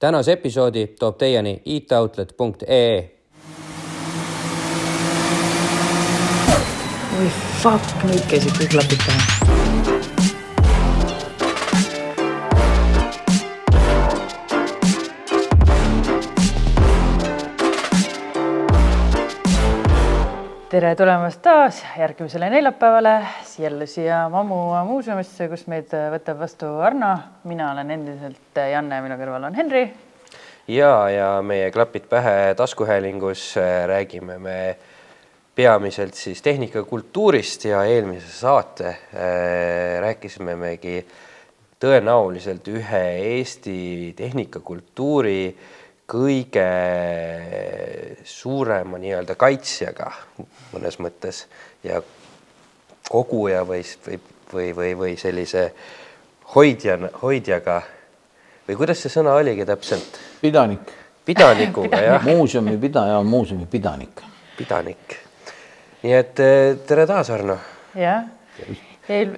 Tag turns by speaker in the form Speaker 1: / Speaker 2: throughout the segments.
Speaker 1: tänase episoodi toob teieni itoutlet.ee.
Speaker 2: oi fuck, nüüd käisid kõik klapid pähe. Tere tulemast taas järgmisele neljapäevale jälle siia Mammu muuseumisse, kus meid võtab vastu Arno. mina olen endiselt Janne, minu kõrval on Henri.
Speaker 1: ja, ja meie klapid pähe taskuhäälingus äh, räägime me peamiselt siis tehnikakultuurist ja eelmise saate äh, rääkisime megi tõenäoliselt ühe Eesti tehnikakultuuri kõige suurema nii-öelda kaitsjaga mõnes mõttes ja koguja või, või, või, või, või sellise hoidja, hoidjaga või kuidas see sõna oligi täpselt?
Speaker 3: pidanik.
Speaker 1: pidanikuga jah.
Speaker 3: muuseumi pidaja on muuseumi pidanik.
Speaker 1: pidanik. nii et eh, tere taas, Arno.
Speaker 2: jah, eel,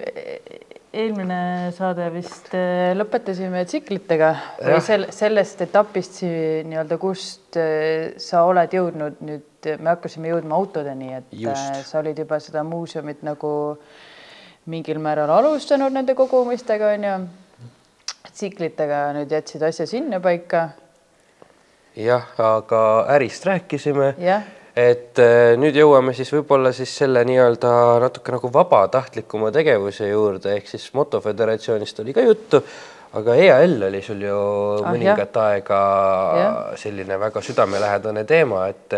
Speaker 2: eelmine saade vist äh, lõpetasime tsiklitega või sel, sellest etapist nii-öelda, kust äh, sa oled jõudnud nüüd, me hakkasime jõudma autodeni, et Just. Äh, sa olid juba seda muuseumit nagu mingil määral alustanud nende kogumistega onju. tsiklitega nüüd jätsid asja sinnapaika.
Speaker 1: jah, aga ärist rääkisime.
Speaker 2: jah
Speaker 1: et nüüd jõuame siis võib-olla siis selle nii-öelda natuke nagu vabatahtlikuma tegevuse juurde, ehk siis Motoföderatsioonist oli ka juttu, aga EAL oli sul ju ah, mõningat jah. aega ja. selline väga südamelähedane teema, et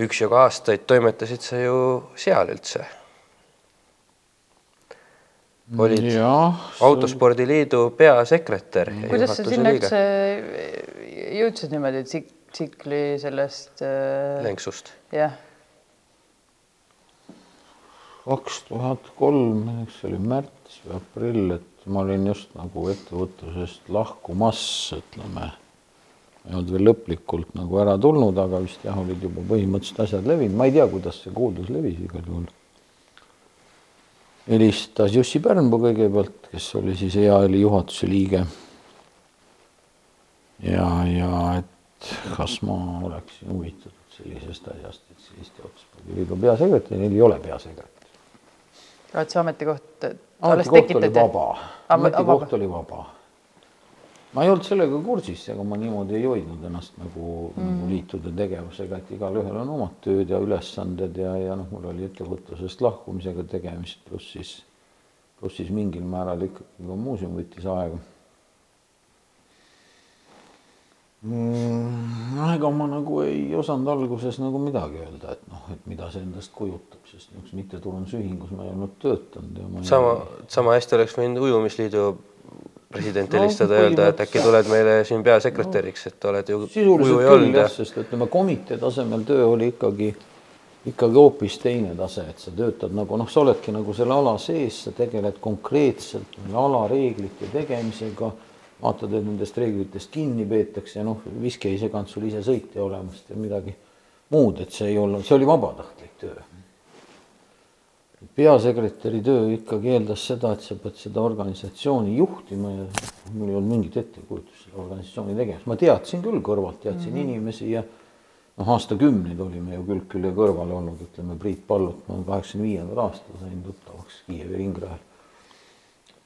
Speaker 1: üksjagu aastaid toimetasid sa ju seal üldse. olid
Speaker 3: ja,
Speaker 1: Autospordiliidu peasekretär.
Speaker 2: kuidas sa sinna üldse jõudsid niimoodi, et tsikli sellest äh....
Speaker 1: lenksust.
Speaker 2: jah.
Speaker 3: kaks tuhat kolm, eks see oli märts või aprill, et ma olin just nagu ettevõtlusest lahkumas, ütleme. ei olnud veel lõplikult nagu ära tulnud, aga vist jah, olid juba põhimõtteliselt asjad levinud, ma ei tea, kuidas see kuuldus levis igal juhul. helistas Jussi Pärnpuu kõigepealt, kes oli siis EAL-i juhatuse liige. ja, ja et kas ma oleksin huvitatud sellisest asjast, et Eesti Autospordiliidu peasekretär, neil ei ole peasekretär.
Speaker 2: et see ametikoht
Speaker 3: ametikoht oli vaba, ametikoht oli vaba. ma ei olnud sellega kursis, ega ma niimoodi ei hoidnud ennast nagu mm., nagu liitude tegevusega, et igalühel on omad tööd ja ülesanded ja, ja noh, mul oli ettevõtlusest lahkumisega tegemist, pluss siis, pluss siis mingil määral ikkagi ka muuseum võttis aega noh, ega ma nagu ei osanud alguses nagu midagi öelda, et noh, et mida see endast kujutab, sest niisuguses mittetulundusühingus ma ei olnud töötanud ja ma
Speaker 1: sama ei..., sama hästi oleks võinud Ujumisliidu president helistada no, ja öelda, et äkki tuled meile siin peasekretäriks, et oled ju
Speaker 3: sisuliselt küll jah, sest ütleme, komitee tasemel töö oli ikkagi, ikkagi hoopis teine tase, et sa töötad nagu noh, sa oledki nagu selle ala sees, sa tegeled konkreetselt ala reeglite tegemisega vaatad, et nendest reeglitest kinni peetakse, noh, viski ei seganud sul ise sõitja olemast ja midagi muud, et see ei olnud, see oli vabatahtlik töö. peasekretäri töö ikkagi eeldas seda, et sa pead seda organisatsiooni juhtima ja mul ei olnud mingit ettekujutust selle organisatsiooni tegemisest, ma teadsin küll kõrvalt, teadsin mm -hmm. inimesi ja noh, aastakümneid olime ju külg külje kõrval olnud, ütleme Priit Pallut, ma kaheksakümne viiendal aastal sain tuttavaks Kiievi ringrajal.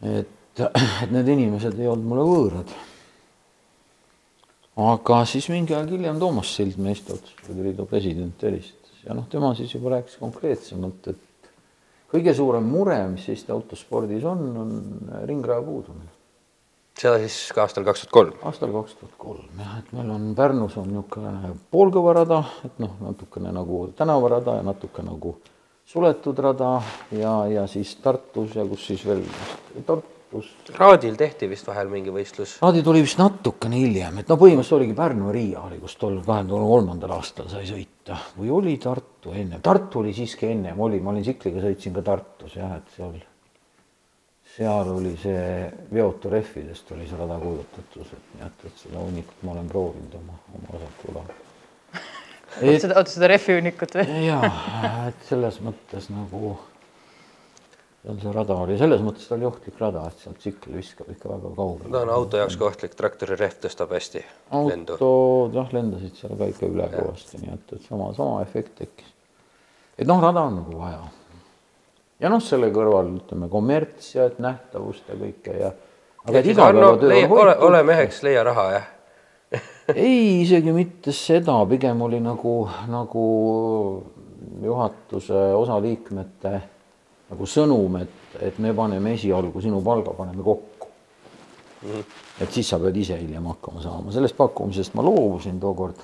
Speaker 3: et et need inimesed ei olnud mulle võõrad. aga siis mingi aeg hiljem Toomas Eesti Autospordiliidu Liidu president helistas ja noh, tema siis juba rääkis konkreetsemalt, et kõige suurem mure, mis Eesti autospordis on, on ringraja puudumine.
Speaker 1: seda siis ka aastal kaks tuhat kolm?
Speaker 3: aastal kaks tuhat kolm jah, et meil on Pärnus on niisugune poolkõvarada, et noh, natukene nagu tänavarada ja natuke nagu suletud rada ja, ja siis Tartus ja kus siis veel Tartu
Speaker 1: kus Raadil tehti vist vahel mingi võistlus?
Speaker 3: Raadi tuli vist natukene hiljem, et no põhimõtteliselt oligi Pärnu ja Riia oli, kus tol kahe tuhande kolmandal aastal sai sõita või oli Tartu ennem, Tartu oli siiski ennem, oli, ma olin tsikliga, sõitsin ka Tartus jah, et seal, seal oli see veotu rehvidest oli see rada kujutatus, et nii et, et seda hunnikut ma olen proovinud oma, oma vasakul ajal.
Speaker 2: oota seda, oota seda rehvi hunnikut või?
Speaker 3: jaa, et selles mõttes nagu seal see rada oli, selles mõttes ta oli ohtlik rada, et sealt tsikkel viskab ikka väga kaugele.
Speaker 1: ta on auto jaoks ka ohtlik, traktori rehv tõstab hästi lendu.
Speaker 3: autod jah, lendasid seal ka ikka üle kõvasti, nii et, et sama, sama efekt tekkis. et noh, rada on nagu vaja. ja noh, selle kõrval ütleme kommerts ja et nähtavust ja kõike ja.
Speaker 1: aga et igapäevatöö hoitud. ole, ole meheks, leia raha, jah
Speaker 3: ei, isegi mitte seda, pigem oli nagu, nagu juhatuse osaliikmete nagu sõnum, et, et me paneme esialgu sinu palga, paneme kokku mm. -hmm. et siis sa pead ise hiljem hakkama saama, sellest pakkumisest ma loobusin tookord.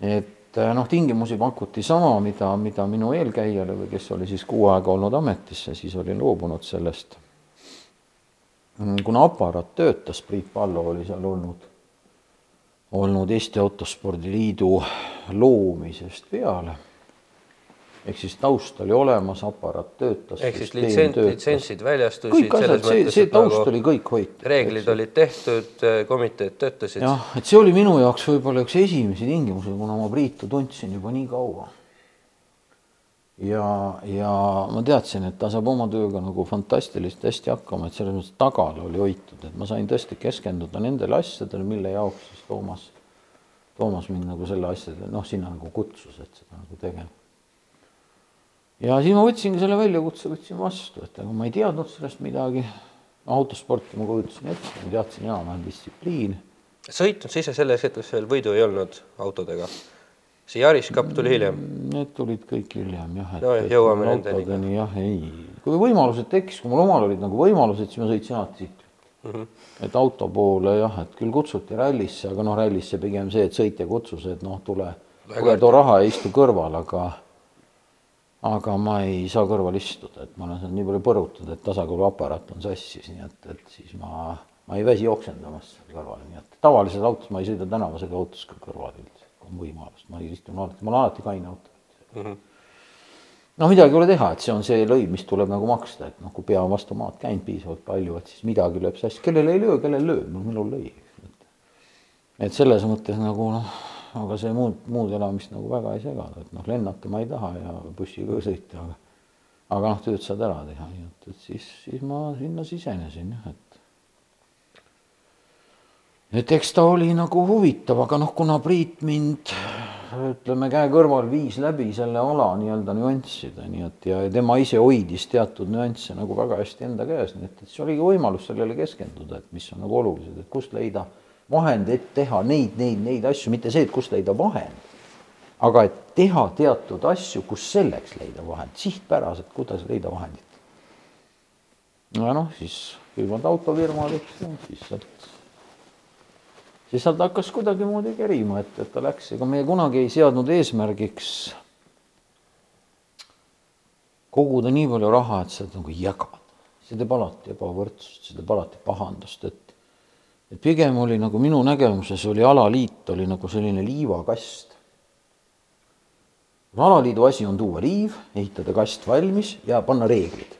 Speaker 3: et noh, tingimusi pakuti sama, mida, mida minu eelkäijale või kes oli siis kuu aega olnud ametisse, siis olin loobunud sellest. kuna aparaat töötas, Priit Pallo oli seal olnud, olnud Eesti Autospordi Liidu loomisest peale ehk siis taust oli olemas, aparaat töötas.
Speaker 1: ehk siis litsent, litsentsid väljastusid.
Speaker 3: kõik asjad, see, see taust nagu oli kõik hoitud.
Speaker 1: reeglid olid tehtud, komiteed töötasid.
Speaker 3: jah, et see oli minu jaoks võib-olla üks esimesi tingimusi, kuna ma Priitu tundsin juba nii kaua. ja, ja ma teadsin, et ta saab oma tööga nagu fantastiliselt hästi hakkama, et selles mõttes tagala oli hoitud, et ma sain tõesti keskenduda nendele asjadele, mille jaoks siis Toomas, Toomas mind nagu selle asjade, noh, sinna nagu kutsus, et seda nagu tegema ja siis ma võtsingi selle väljakutse, võtsin vastu, et aga ma ei teadnud sellest midagi. autosporti ma kujutasin ette, ma teadsin enam-vähem distsipliini.
Speaker 1: sõitnud sa ise selles hetkes veel võidu ei olnud autodega? see Yaris Cup tuli hiljem?
Speaker 3: Mm, need tulid kõik hiljem jah.
Speaker 1: no jõuame nendeni.
Speaker 3: jah, ei, kui võimalused tekkis, kui mul omal olid nagu võimalused, siis ma sõitsin alati siit mm. -hmm. et auto poole jah, et küll kutsuti rallisse, aga noh, rallisse pigem see, et sõitja kutsus, et noh, tule, tule too raha ja istu kõrval, aga aga ma ei saa kõrval istuda, et ma olen seal nii palju põrutatud, et tasakaaluaparaat on sassis, nii et, et siis ma, ma ei väsi oksendamas seal kõrval, nii et tavalises autos ma ei sõida tänavasega autos ka kõrval üldse, kui on võimalus, ma istun alati, mul on alati kaine auto mm. -hmm. no midagi ei ole teha, et see on see lõiv, mis tuleb nagu maksta, et noh, kui pea on vastu maad käinud piisavalt palju, et siis midagi lööb sassi, kellel ei löö, kellel lööb, no minul lõi. et selles mõttes nagu noh aga see muud, muud elamist nagu väga ei sega, et noh, lennata ma ei taha ja bussiga sõita, aga aga noh, tööd saad ära teha, nii et, et siis, siis ma sinna sisenesin jah, et et eks ta oli nagu huvitav, aga noh, kuna Priit mind ütleme käe kõrval viis läbi selle ala nii-öelda nüansside, nii et ja tema ise hoidis teatud nüansse nagu väga hästi enda käes, nii et, et see oligi võimalus sellele keskenduda, et mis on nagu olulised, et kust leida vahend, et teha neid, neid, neid asju, mitte see, et kust leida vahend, aga et teha teatud asju, kus selleks leida vahend, sihtpäraselt, kuidas leida vahendit. ja noh, siis kõigepealt autofirma läks ja siis sealt, siis sealt hakkas kuidagimoodi kerima, et, et ta läks, ega me kunagi ei seadnud eesmärgiks koguda nii palju raha, et seda nagu jagada. see teeb alati ebavõrdsust, see teeb alati pahandust, et et pigem oli nagu minu nägemuses oli alaliit oli nagu selline liivakast. alaliidu asi on tuua liiv, ehitada kast valmis ja panna reeglid.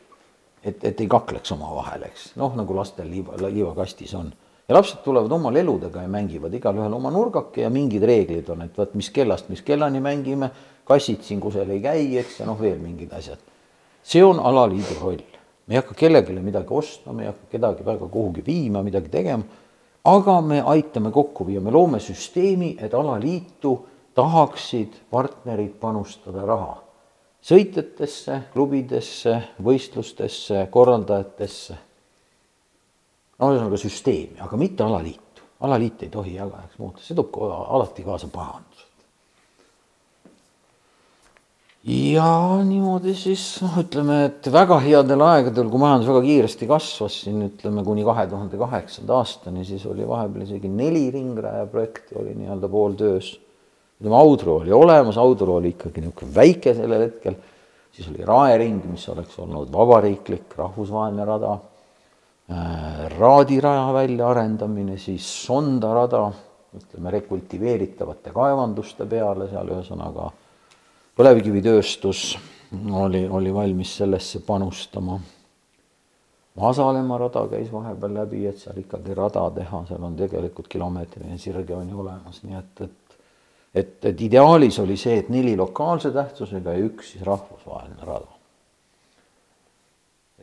Speaker 3: et, et ei kakleks omavahel, eks, noh, nagu lastel liiva, liivakastis on. ja lapsed tulevad oma leludega ja mängivad igalühel oma nurgake ja mingid reeglid on, et vot mis kellast, mis kellani mängime, kassid siin kusagil ei käi, eks, ja noh, veel mingid asjad. see on alaliidu roll me ei hakka kellelegi midagi ostma, me ei hakka kedagi väga kuhugi viima, midagi tegema aga me aitame kokku viia, me loome süsteemi, et alaliitu tahaksid partnerid panustada raha sõitjatesse, klubidesse, võistlustesse, korraldajatesse. no ühesõnaga süsteemi, aga mitte alaliitu. alaliit ei tohi jagajaks muuta, see toob alati kaasa pahanduse ja niimoodi siis noh, ütleme, et väga headel aegadel, kui majandus väga kiiresti kasvas siin ütleme kuni kahe tuhande kaheksanda aastani, siis oli vahepeal isegi neli ringraja projekti oli nii-öelda pooltöös. ütleme, Audru oli olemas, Audru oli ikkagi niisugune väike sellel hetkel, siis oli Raering, mis oleks olnud vabariiklik rahvusvaheline rada äh,, Raadiraja väljaarendamine, siis Sonda rada, ütleme rekultiveeritavate kaevanduste peale seal ühesõnaga põlevkivitööstus oli, oli valmis sellesse panustama. Masalemma rada käis vahepeal läbi, et seal ikkagi rada teha, seal on tegelikult kilomeetrine sirge on ju olemas, nii et, et et, et ideaalis oli see, et neli lokaalse tähtsusega ja üks siis rahvusvaheline rada.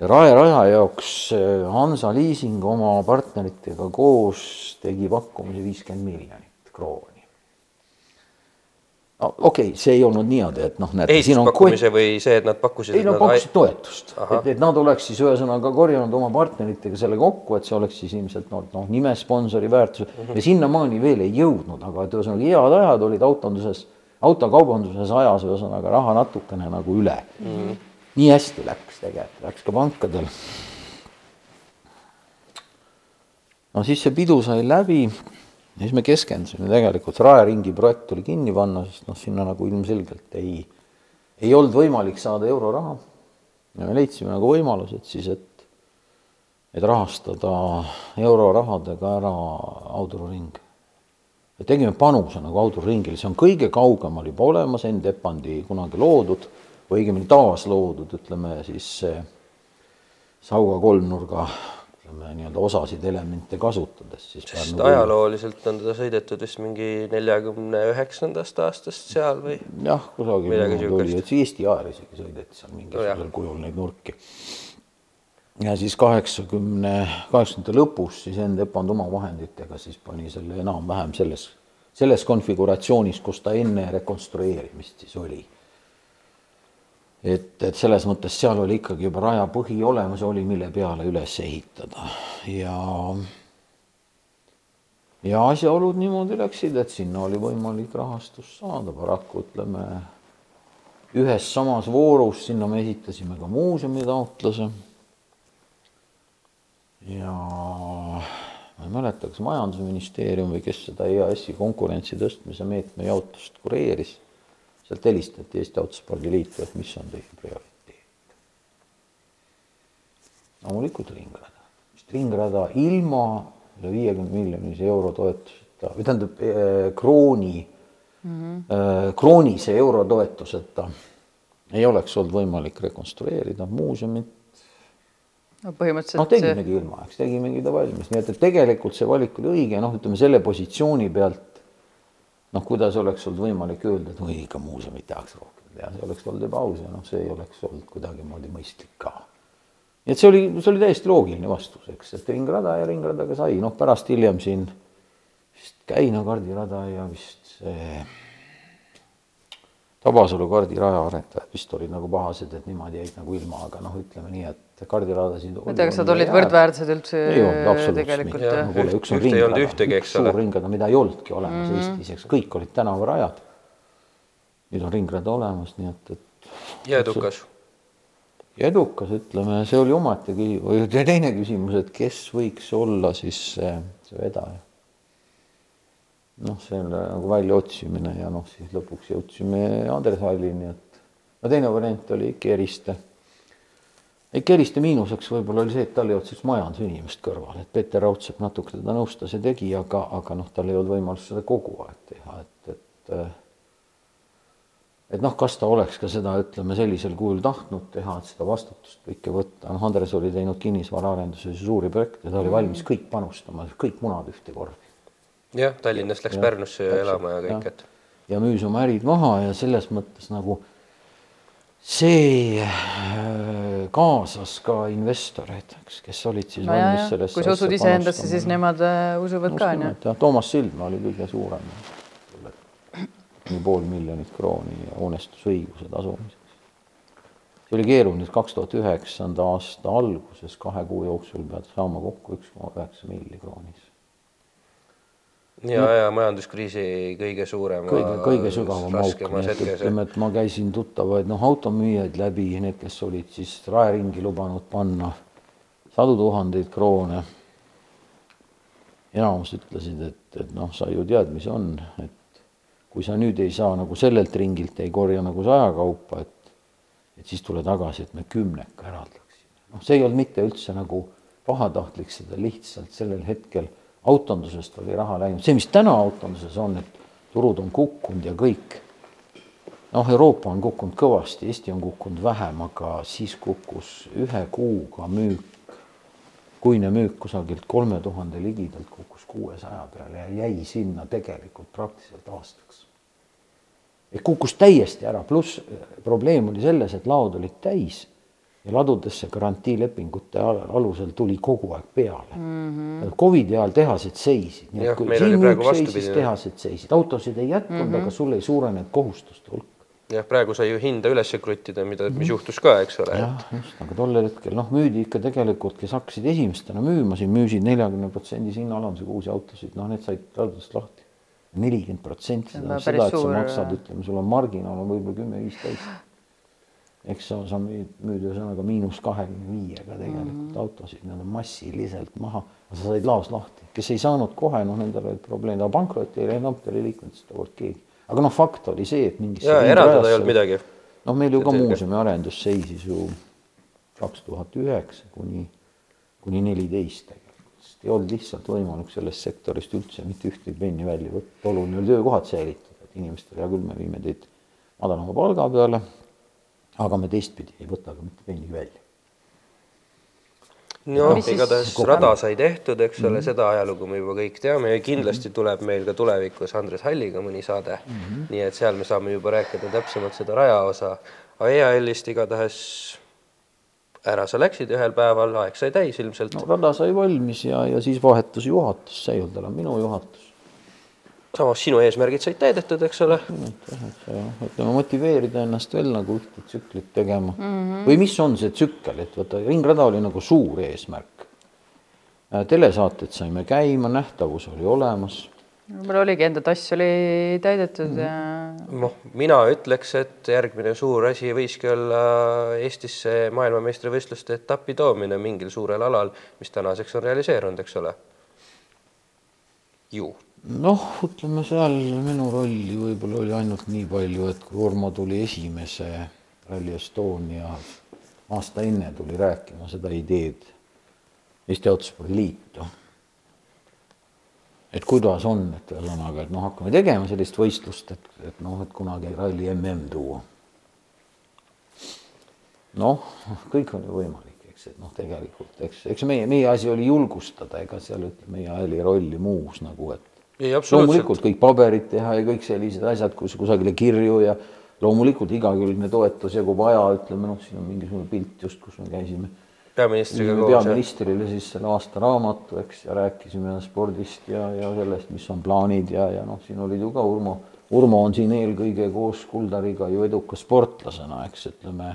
Speaker 3: Rae raja jaoks äh, Hansa Leasing oma partneritega koos tegi pakkumise viiskümmend miljonit krooni okei okay,, see ei olnud niimoodi, et noh, näete.
Speaker 1: ehituspakkumise kott... või see, et nad pakkusid?
Speaker 3: ei, no pakkusid toetust, et, et nad oleks siis ühesõnaga korjanud oma partneritega selle kokku, et see oleks siis ilmselt noh, noh nimesponsori väärtus mm -hmm. ja sinnamaani veel ei jõudnud, aga et ühesõnaga head ajad olid autonduses, autokaubanduses ajas ühesõnaga raha natukene nagu üle mm. -hmm. nii hästi läks tegelikult, läks ka pankadel. no siis see pidu sai läbi ja siis me keskendusime tegelikult, Rae ringi projekt tuli kinni panna, sest noh, sinna nagu ilmselgelt ei, ei olnud võimalik saada euroraha. ja me leidsime nagu võimalused siis, et, et rahastada eurorahadega ära Auduru ring. ja tegime panuse nagu Auduru ringile, see on kõige kaugemal juba olemas, NDEP pandi kunagi loodud või õigemini taasloodud, ütleme siis see Sauga kolmnurga nii-öelda osasid elemente kasutades, siis
Speaker 1: sest nagu... ajalooliselt on teda sõidetud vist mingi neljakümne üheksandast aastast seal või?
Speaker 3: jah, kusagil oli, et Eesti ajal isegi sõideti seal mingisugusel no, kujul neid nurki. ja siis kaheksakümne, kaheksakümnendate lõpus siis NDEP on oma vahenditega siis pani selle enam-vähem selles, selles konfiguratsioonis, kus ta enne rekonstrueerimist siis oli et, et selles mõttes seal oli ikkagi juba raja põhi olemas oli, mille peale üles ehitada. Ja ja asjaolud niimoodi läksid, et sinna oli võimalik rahastust saada, paraku ütleme ühes samas voorus, sinna me esitasime ka muuseumi taotluse. ja ma ei mäleta, kas Majandusministeerium või kes seda EAS-i konkurentsi tõstmise meetme jaotust kureeris sealt helistati Eesti Autospordi Liitu, et mis on teie prioriteet. loomulikult ringrada, sest ringrada ilma üle viiekümne miljonise euro toetuseta või tähendab eh, krooni mm, -hmm. kroonise eurotoetuseta ei oleks olnud võimalik rekonstrueerida muuseumit.
Speaker 2: no põhimõtteliselt.
Speaker 3: noh, tegimegi ilma, eks tegimegi ta valmis, nii et, et tegelikult see valik oli õige, noh, ütleme selle positsiooni pealt noh, kuidas oleks olnud võimalik öelda, et oi, ikka muuseumit tehakse rohkem teha, see oleks olnud ebaaus ja noh, see ei oleks olnud kuidagimoodi mõistlik ka. nii et see oli, see oli täiesti loogiline vastus, eks, et ringrada ja ringradaga sai, noh, pärast hiljem siin vist Käina kardirada ja vist see Tabasalu kardiraja arendajad vist olid nagu pahased, et niimoodi jäid nagu ilma, aga noh, ütleme nii, et kardiradasid.
Speaker 2: ma ei tea, kas nad olid võrdväärsed üldse?
Speaker 3: ei olnud absoluutselt mitte. kuule, üks on ringrada, suur ringrada, mida ei olnudki olemas mm -hmm. Eestis, eks kõik olid tänavarajad. nüüd on ringrada olemas, nii et, et.
Speaker 1: ja edukas.
Speaker 3: ja edukas, ütleme, see oli omaette küsimus, teine küsimus, et kes võiks olla siis see, see vedaja noh, selle nagu väljaotsimine ja noh, siis lõpuks jõudsime Andres Hallini, et no teine variant oli ikka Ikka Eriste miinuseks võib-olla oli see, et tal ei olnud sellist majandusinimest kõrval, et Peeter Raudsepp natuke teda nõustas ja tegi, aga, aga noh, tal ei olnud võimalust seda kogu aeg teha, et, et et noh, kas ta oleks ka seda, ütleme sellisel kujul tahtnud teha, et seda vastutust kõike võtta, noh, Andres oli teinud kinnisvaraarenduses suuri projekte, ta oli valmis kõik panustama, kõik munad ühte korvi.
Speaker 1: Jah, Tallinnast läks ja, Pärnusse ja elama ja kõik, et.
Speaker 3: ja müüs oma ärid maha ja selles mõttes nagu see äh, kaasas ka investoreid, eks, kes olid siis no, valmis sellesse.
Speaker 2: kui sa usud iseendasse, siis nemad äh, usuvad ka onju.
Speaker 3: jah, Toomas Sildmaa oli kõige suurem, pool miljonit krooni hoonestusõiguse tasumiseks. see oli keeruline, kaks tuhat üheksanda aasta alguses kahe kuu jooksul pead saama kokku üks koma üheksa milli kroonis
Speaker 1: ja, ja majanduskriisi kõige suurema.
Speaker 3: kõige, kõige sügavam auk, nii et ütleme, et ma käisin tuttavaid noh, automüüjaid läbi, need, kes olid siis raeringi lubanud panna sadu tuhandeid kroone. enamus ütlesid, et, et noh, sa ju tead, mis on, et kui sa nüüd ei saa nagu sellelt ringilt ei korja nagu saja kaupa, et, et siis tule tagasi, et me kümneka eraldaksime. noh, see ei olnud mitte üldse nagu pahatahtlik, seda lihtsalt sellel hetkel autondusest oli raha läinud, see, mis täna autonduses on, et turud on kukkunud ja kõik. noh, Euroopa on kukkunud kõvasti, Eesti on kukkunud vähem, aga siis kukkus ühe kuuga müük, kuine müük kusagilt kolme tuhande ligidalt kukkus kuuesaja peale ja jäi sinna tegelikult praktiliselt aastaks. kukkus täiesti ära, pluss probleem oli selles, et laod olid täis ja ladudesse garantiilepingute al- alusel tuli kogu aeg peale mm. -hmm. Covidi ajal tehased seisid, nii et kui siin seisis, tehased seisid, autosid ei jätkunud mm, -hmm. aga sul ei suurenenud kohustuste hulk.
Speaker 1: jah, praegu sai ju hinda üles kruttida, mida, mis juhtus ka, eks ole.
Speaker 3: jah, just, aga tollel hetkel noh, müüdi ikka tegelikult, kes hakkasid esimestena müüma, siin müüsid neljakümne protsendise hinnaalandusega uusi autosid, noh, need said ladudest lahti. nelikümmend protsenti,
Speaker 2: päris
Speaker 3: seda, et sa maksad, ütleme, sul on marginaal on võib-olla kümme-viisteist. Eks sa, sa müüd, müüd ühesõnaga miinus kahekümne viiega tegelikult mm -hmm. autosid, need on massiliselt maha, sa said laos lahti, kes ei saanud kohe, noh, nendel olid probleemid, aga pankrotti ei läinud, ei liikunud seda kord keegi. aga noh, fakt oli see, et mingisse
Speaker 1: ja
Speaker 3: ringrajasse-
Speaker 1: eraldada ei olnud midagi.
Speaker 3: noh, meil ju ka muuseumi arendus seisis ju kaks tuhat üheksa kuni, kuni neliteist tegelikult, sest ei olnud lihtsalt võimalik sellest sektorist üldse mitte ühtegi penni välja võtta, oluline oli töökohad säilitada, et inimestele, hea küll, me viime teid madalama palga peale, aga me teistpidi ei võta ka mitte penni välja.
Speaker 1: no
Speaker 2: siis
Speaker 1: igatahes
Speaker 3: kokku-
Speaker 1: rada sai tehtud, eks ole, seda ajalugu me juba kõik teame ja kindlasti tuleb meil ka tulevikus Andres Halliga mõni saade mm. -hmm. nii et seal me saame juba rääkida täpsemalt seda rajaosa. aga EAL-ist igatahes ära sa läksid ühel päeval, aeg sai täis ilmselt
Speaker 3: no rada sai valmis ja, ja siis vahetus juhatus, see ei olnud enam minu juhatus.
Speaker 1: Samas sinu eesmärgid said täidetud, eks ole.
Speaker 3: ütleme, motiveerida ennast veel nagu ühte tsüklit tegema mm. -hmm. või mis on see tsükkel, et vaata, ringrada oli nagu suur eesmärk. telesaated saime käima, nähtavus oli olemas.
Speaker 2: mul oligi enda tass oli täidetud ja
Speaker 1: noh, mina ütleks, et järgmine suur asi võiski olla Eestisse maailmameistrivõistluste etapi toomine mingil suurel alal, mis tänaseks on realiseerunud, eks ole. ju
Speaker 3: noh, ütleme seal minu rolli võib-olla oli ainult nii palju, et kui Urmo tuli esimese Rally Estonia aasta enne tuli rääkima seda ideed Eesti Autospordi Liitu. et kuidas on, et ühesõnaga, et noh, hakkame tegema sellist võistlust, et, et noh, et kunagi ralli mm tuua. noh, kõik on ju võimalik, eks, et noh, tegelikult, eks, eks meie, meie asi oli julgustada, ega seal ütleme, EAL-i rolli muus nagu, et. Loomulikult kõik paberid teha ja kõik sellised asjad, kus kusagile kirju ja loomulikult igakülgne toetus ja kui vaja, ütleme noh, siin on mingisugune pilt just, kus me käisime.
Speaker 1: peaministriga koos.
Speaker 3: peaministrile siis selle aasta raamatu, eks, ja rääkisime spordist ja, ja sellest, mis on plaanid ja, ja noh, siin olid ju ka Urmo, Urmo on siin eelkõige koos Kuldariga ju eduka sportlasena, eks ütleme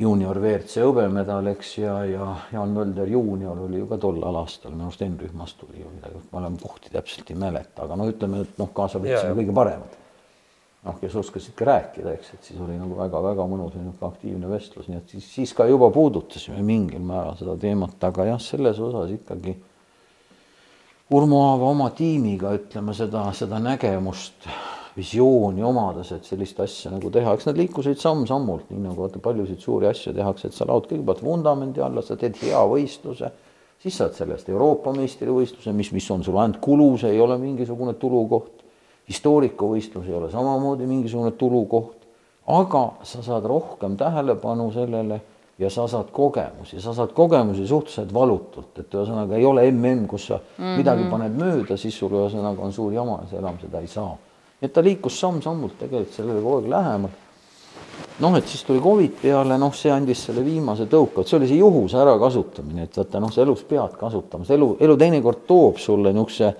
Speaker 3: juunior WRC hõbemedal, eks, ja, ja Jaan Mölder juunior oli ju ka tollal aastal, minu arust N-rühmas tuli ju midagi, ma olen kohti täpselt ei mäleta, aga no ütleme, et noh, kaasa võtsime kõige paremad. noh, kes oskasid ka rääkida, eks, et siis oli nagu väga-väga mõnus ja niisugune aktiivne vestlus, nii et siis, siis ka juba puudutasime mingil määral seda teemat, aga jah, selles osas ikkagi Urmo Aava oma tiimiga, ütleme seda, seda nägemust, visiooni omades, et sellist asja nagu teha, eks nad liikusid samm-sammult, nii nagu vaata paljusid suuri asju tehakse, et sa laod kõigepealt vundamendi alla, sa teed hea võistluse, siis saad sellest Euroopa meistrivõistluse, mis, mis on sul ainult kulu, see ei ole mingisugune tulukoht. historiikavõistlus ei ole samamoodi mingisugune tulukoht, aga sa saad rohkem tähelepanu sellele ja sa saad kogemusi, sa saad kogemusi suhteliselt valutult, et ühesõnaga ei ole mm, kus sa mm -hmm. midagi paned mööda, siis sul ühesõnaga on suur jama ja sa enam seda ei saa. Et ta liikus samm-sammult tegelikult sellele kogu aeg lähemale. noh, et siis tuli Covid peale, noh, see andis selle viimase tõuke, et see oli see juhuse ärakasutamine, et vaata noh, sa elus pead kasutama, see elu, elu teinekord toob sulle niisuguse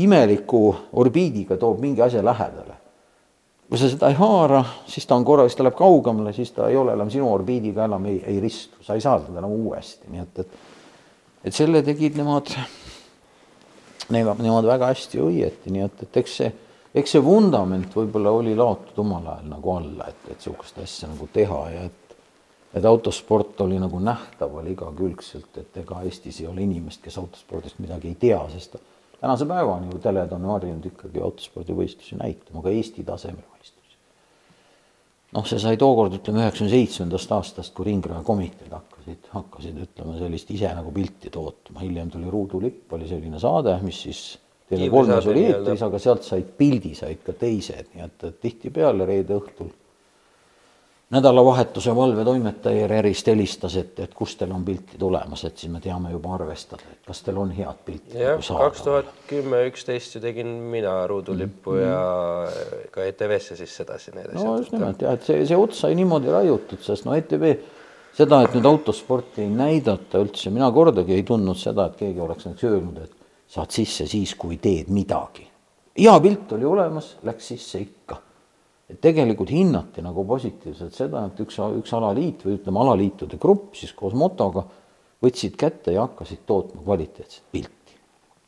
Speaker 3: imeliku orbiidiga toob mingi asja lähedale. Kui sa seda ei haara, siis ta on korra, siis ta läheb kaugemale, siis ta ei ole enam sinu orbiidiga enam ei, ei ristu, sa ei saa teda enam uuesti, nii et, et et selle tegid nemad, nemad, nemad väga hästi ja õieti, nii et, et eks see, eks see vundament võib-olla oli laotud omal ajal nagu alla, et, et niisugust asja nagu teha ja et et autosport oli nagu nähtav, oli igakülgselt, et ega Eestis ei ole inimest, kes autospordist midagi ei tea, sest tänase päevani ju teled on harjunud ikkagi autospordivõistlusi näitama, ka Eesti tasemel võistlusi. noh, see sai tookord, ütleme üheksakümne seitsmendast aastast, kui ringrajakomiteed hakkasid, hakkasid ütleme sellist ise nagu pilti tootma, hiljem tuli Ruudulipp, oli selline saade, mis siis TV3-s
Speaker 1: Kiivrisaade
Speaker 3: oli eetris, aga sealt said pildi, said ka teised, nii et, et tihtipeale reede õhtul nädalavahetuse valvetoimetaja ERR-ist helistas, et, et kust teil on pilti tulemas, et siis me teame juba arvestada, et kas teil on head pilti
Speaker 1: jah,
Speaker 3: nagu
Speaker 1: kaks tuhat kümme, üksteist ju tegin mina ruudulippu mm. ja ka ETV-sse siis sedasi need
Speaker 3: no just nimelt jah, et see, see ots sai niimoodi raiutud, sest no ETV seda, et nüüd autosporti ei näidata üldse, mina kordagi ei tundnud seda, et keegi oleks näiteks öelnud, et saad sisse siis, kui teed midagi. hea pilt oli olemas, läks sisse ikka. et tegelikult hinnati nagu positiivselt seda, et üks, üks alaliit või ütleme, alaliitude grupp siis koos motoga võtsid kätte ja hakkasid tootma kvaliteetset pilti.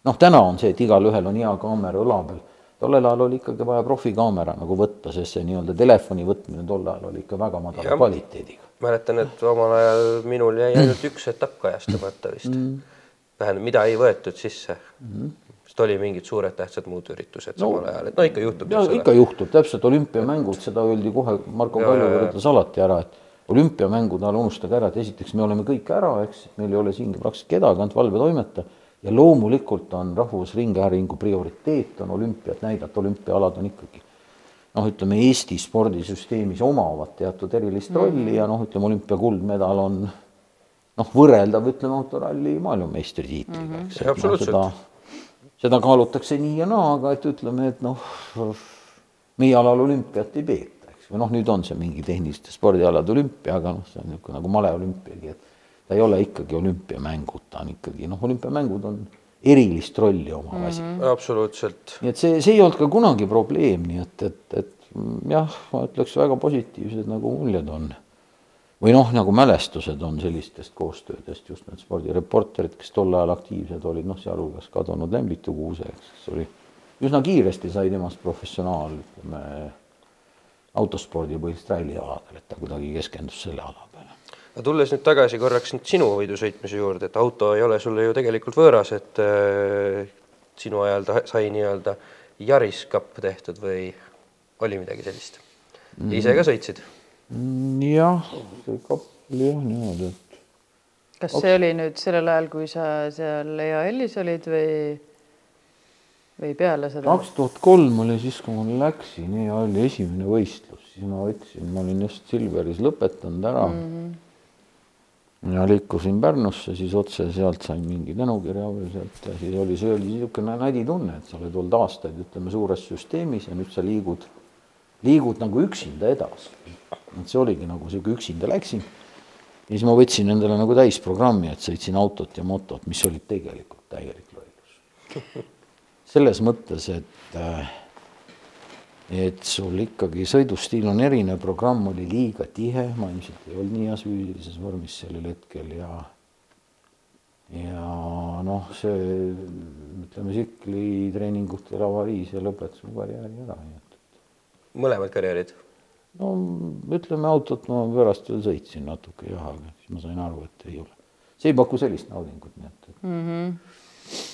Speaker 3: noh, täna on see, et igalühel on hea kaamera õla peal tollel ajal oli ikkagi vaja profikaamera nagu võtta, sest see nii-öelda telefoni võtmine tol ajal oli ikka väga madala ja, kvaliteediga.
Speaker 1: mäletan, et omal ajal minul jäi ainult üks etapp kajastamata vist mm.. Tähendab, mida ei võetud sisse. Mm.. sest oli mingid suured tähtsad muud üritused no, samal ajal, et no ikka juhtub.
Speaker 3: ikka juhtub, täpselt olümpiamängud, seda öeldi kohe, Marko Kalju ütles alati ära, et olümpiamängud ajal unustage ära, et esiteks me oleme kõik ära, eks, meil ei ole siin praktiliselt kedagi, ainult valvetoimetaja ja loomulikult on Rahvusringhäälingu prioriteet on olümpiat näidata, olümpiaalad on ikkagi noh, ütleme Eesti spordisüsteemis omavad teatud erilist mm -hmm. rolli ja noh, ütleme olümpia kuldmedal on noh, võrreldav ütleme autoralli maailmameistritiitliga mm, -hmm. eks.
Speaker 1: absoluutselt no,.
Speaker 3: seda kaalutakse nii ja naa, aga et ütleme, et noh, meie alal olümpiat ei peeta, eks, või noh, nüüd on see mingi tehniliste spordialade olümpia, aga noh, see on niisugune nagu maleolümpiagi, et ta ei ole ikkagi olümpiamängud, ta on ikkagi noh, olümpiamängud on erilist rolli omav asi mm.
Speaker 1: -hmm. absoluutselt.
Speaker 3: nii et see, see ei olnud ka kunagi probleem, nii et, et, et jah, ma ütleks väga positiivsed nagu muljed on. Või noh, nagu mälestused on sellistest koostöödest, just need spordireporterid, kes tol ajal aktiivsed olid, noh, sealhulgas kadunud Lembitu Kuuse, kes oli üsna kiiresti sai temast professionaal, ütleme, autospordi põhiliselt rallialadel, et ta kuidagi keskendus selle ala peale
Speaker 1: aga tulles nüüd tagasi korraks nüüd sinu võidusõitmise juurde, et auto ei ole sulle ju tegelikult võõras, et äh, sinu ajal ta sai nii-öelda Yaris Cup tehtud või oli midagi sellist mm.? ise ka sõitsid?
Speaker 3: Jah, see kapp oli jah niimoodi, et.
Speaker 2: kas see oli nüüd sellel ajal, kui sa seal EAL-is olid või, või peale seda?
Speaker 3: kaks tuhat kolm oli siis, kui ma läksin EAL-i esimene võistlus, siis ma võtsin, ma olin just Silveris lõpetanud ära mm. -hmm ja liikusin Pärnusse, siis otse sealt sain mingi tänukirja või sealt ja siis oli, see oli niisugune nadi tunne, et sa oled olnud aastaid, ütleme, suures süsteemis ja nüüd sa liigud, liigud nagu üksinda edasi. et see oligi nagu sihuke üksinda läksin. ja siis ma võtsin endale nagu täisprogrammi, et sõitsin autot ja motot, mis olid tegelikult täielik lollus. selles mõttes, et äh, et sul ikkagi sõidustiil on erinev, programm oli liiga tihe, ma ilmselt ei olnud nii heas füüsilises vormis sellel hetkel ja ja noh, see ütleme, tsiklitreeningutel avariis ja lõpetas mu karjääri ära, et.
Speaker 1: Mõlemad karjäärid?
Speaker 3: no ütleme, autot ma pärast veel sõitsin natuke jah, aga siis ma sain aru, et ei ole, see ei paku sellist naudingut, nii et, et mm. -hmm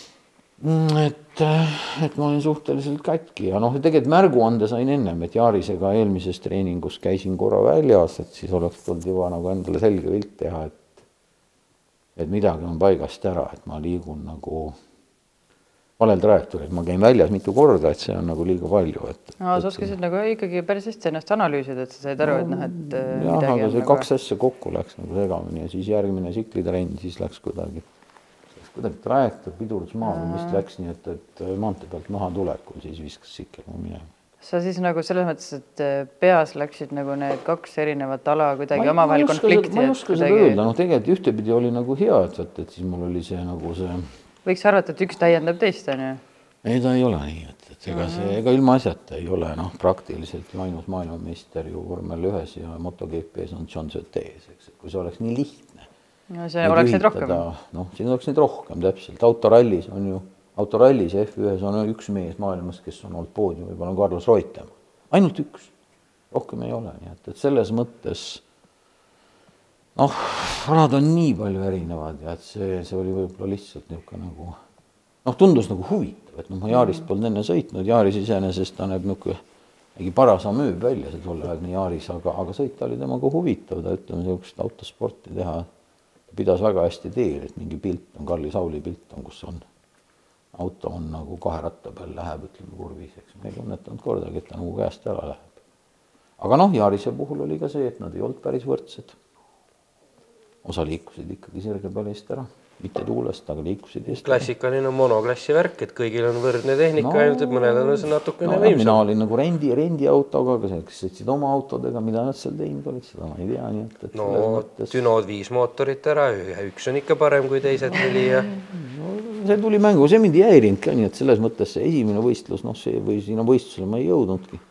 Speaker 3: Mm, et, et ma olin suhteliselt katki ja noh, tegelikult märguande sain ennem, et Jaarisega eelmises treeningus käisin korra väljas, et siis oleks tulnud juba nagu endale selge pilt teha, et et midagi on paigast ära, et ma liigun nagu valel trajektooril, ma käin väljas mitu korda, et see on nagu liiga palju, et.
Speaker 2: no sa oskasid nagu ikkagi päris hästi ennast analüüsida, et sa said aru, et noh, et.
Speaker 3: jah, aga see nagu... kaks asja kokku läks nagu segamini ja siis järgmine tsiklitrenn, siis läks kuidagi kuidagi trajektoor pidurdus maha või vist läks nii, et, et maantee pealt maha tulekul siis viskas sikkel mu minema.
Speaker 2: sa siis nagu selles mõttes, et äh, peas läksid nagu need kaks erinevat ala kuidagi omavahel konflikti?
Speaker 3: ma ei oska seda kuidagi... öelda, noh, tegelikult ühtepidi oli nagu hea, et et siis mul oli see nagu see.
Speaker 2: Võiks arvata, et üks täiendab teist, on ju?
Speaker 3: ei, ta ei ole nii, et, et ega see, ega ilmaasjata ei ole noh, praktiliselt ju ainus maailmameister ju vormel ühes ja MotoGP-s on John Surtees, eks, et kui see oleks nii lihtne
Speaker 2: no see oleks neid rohkem.
Speaker 3: noh, siin oleks neid rohkem täpselt, autorallis on ju, autorallis F1-s on üks mees maailmas, kes on olnud poodiumil, on Carlos Reutemann, ainult üks, rohkem ei ole, nii et, et selles mõttes noh, alad on nii palju erinevad ja et see, see oli võib-olla lihtsalt niisugune nagu noh, tundus nagu huvitav, et noh, ma Yaarist polnud enne sõitnud, Yaaris iseenesest ta näeb niisugune mingi paras amööb välja, see tolleaegne Yaaris, aga, aga sõita oli temaga huvitav, ta ütleme, niisugust autosporti teha pidas väga hästi teel, et mingi pilt on, Karli Sauli pilt on, kus on, auto on nagu kahe ratta peal läheb, ütleme kurvis, eks me ei tunnetanud kordagi, et ta nagu käest ära läheb. aga noh, Yarise puhul oli ka see, et nad ei olnud päris võrdsed. Osa liikusid ikkagi sirge peale eest ära mitte tuulest, aga liikusid Eesti.
Speaker 1: klassikaline monoklassi värk, et kõigil on võrdne tehnika no,, ainult et mõnel on see natukene
Speaker 3: no,
Speaker 1: võimsam.
Speaker 3: mina olin nagu rendi, rendiautoga, aga kes sõitsid oma autodega, mida nad seal teinud olid, seda ma ei tea, nii et, et
Speaker 1: no mõttes... Dünod viis mootorit ära, üks on ikka parem kui teised neli ja
Speaker 3: no, see tuli mängu, see mind ei häirinud ka, nii et selles mõttes see esimene võistlus, noh, see või sinna võistlusele ma ei jõudnudki.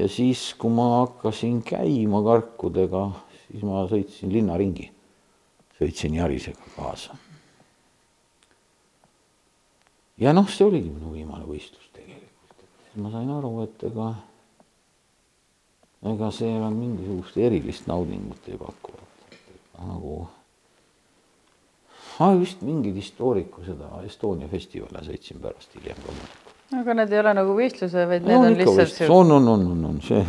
Speaker 3: ja siis, kui ma hakkasin käima karkudega, siis ma sõitsin linnaringi sõitsin Jarisega kaasa. ja noh, see oligi minu viimane võistlus tegelikult, et ma sain aru, et ega, ega see enam mingisugust erilist naudingut ei paku, nagu ma vist mingid histooriku seda Estonia festivale sõitsin pärast hiljem loomulikult.
Speaker 2: aga need ei ole nagu võistluse, vaid need no, on lihtsalt.
Speaker 3: on, on, on, on, on see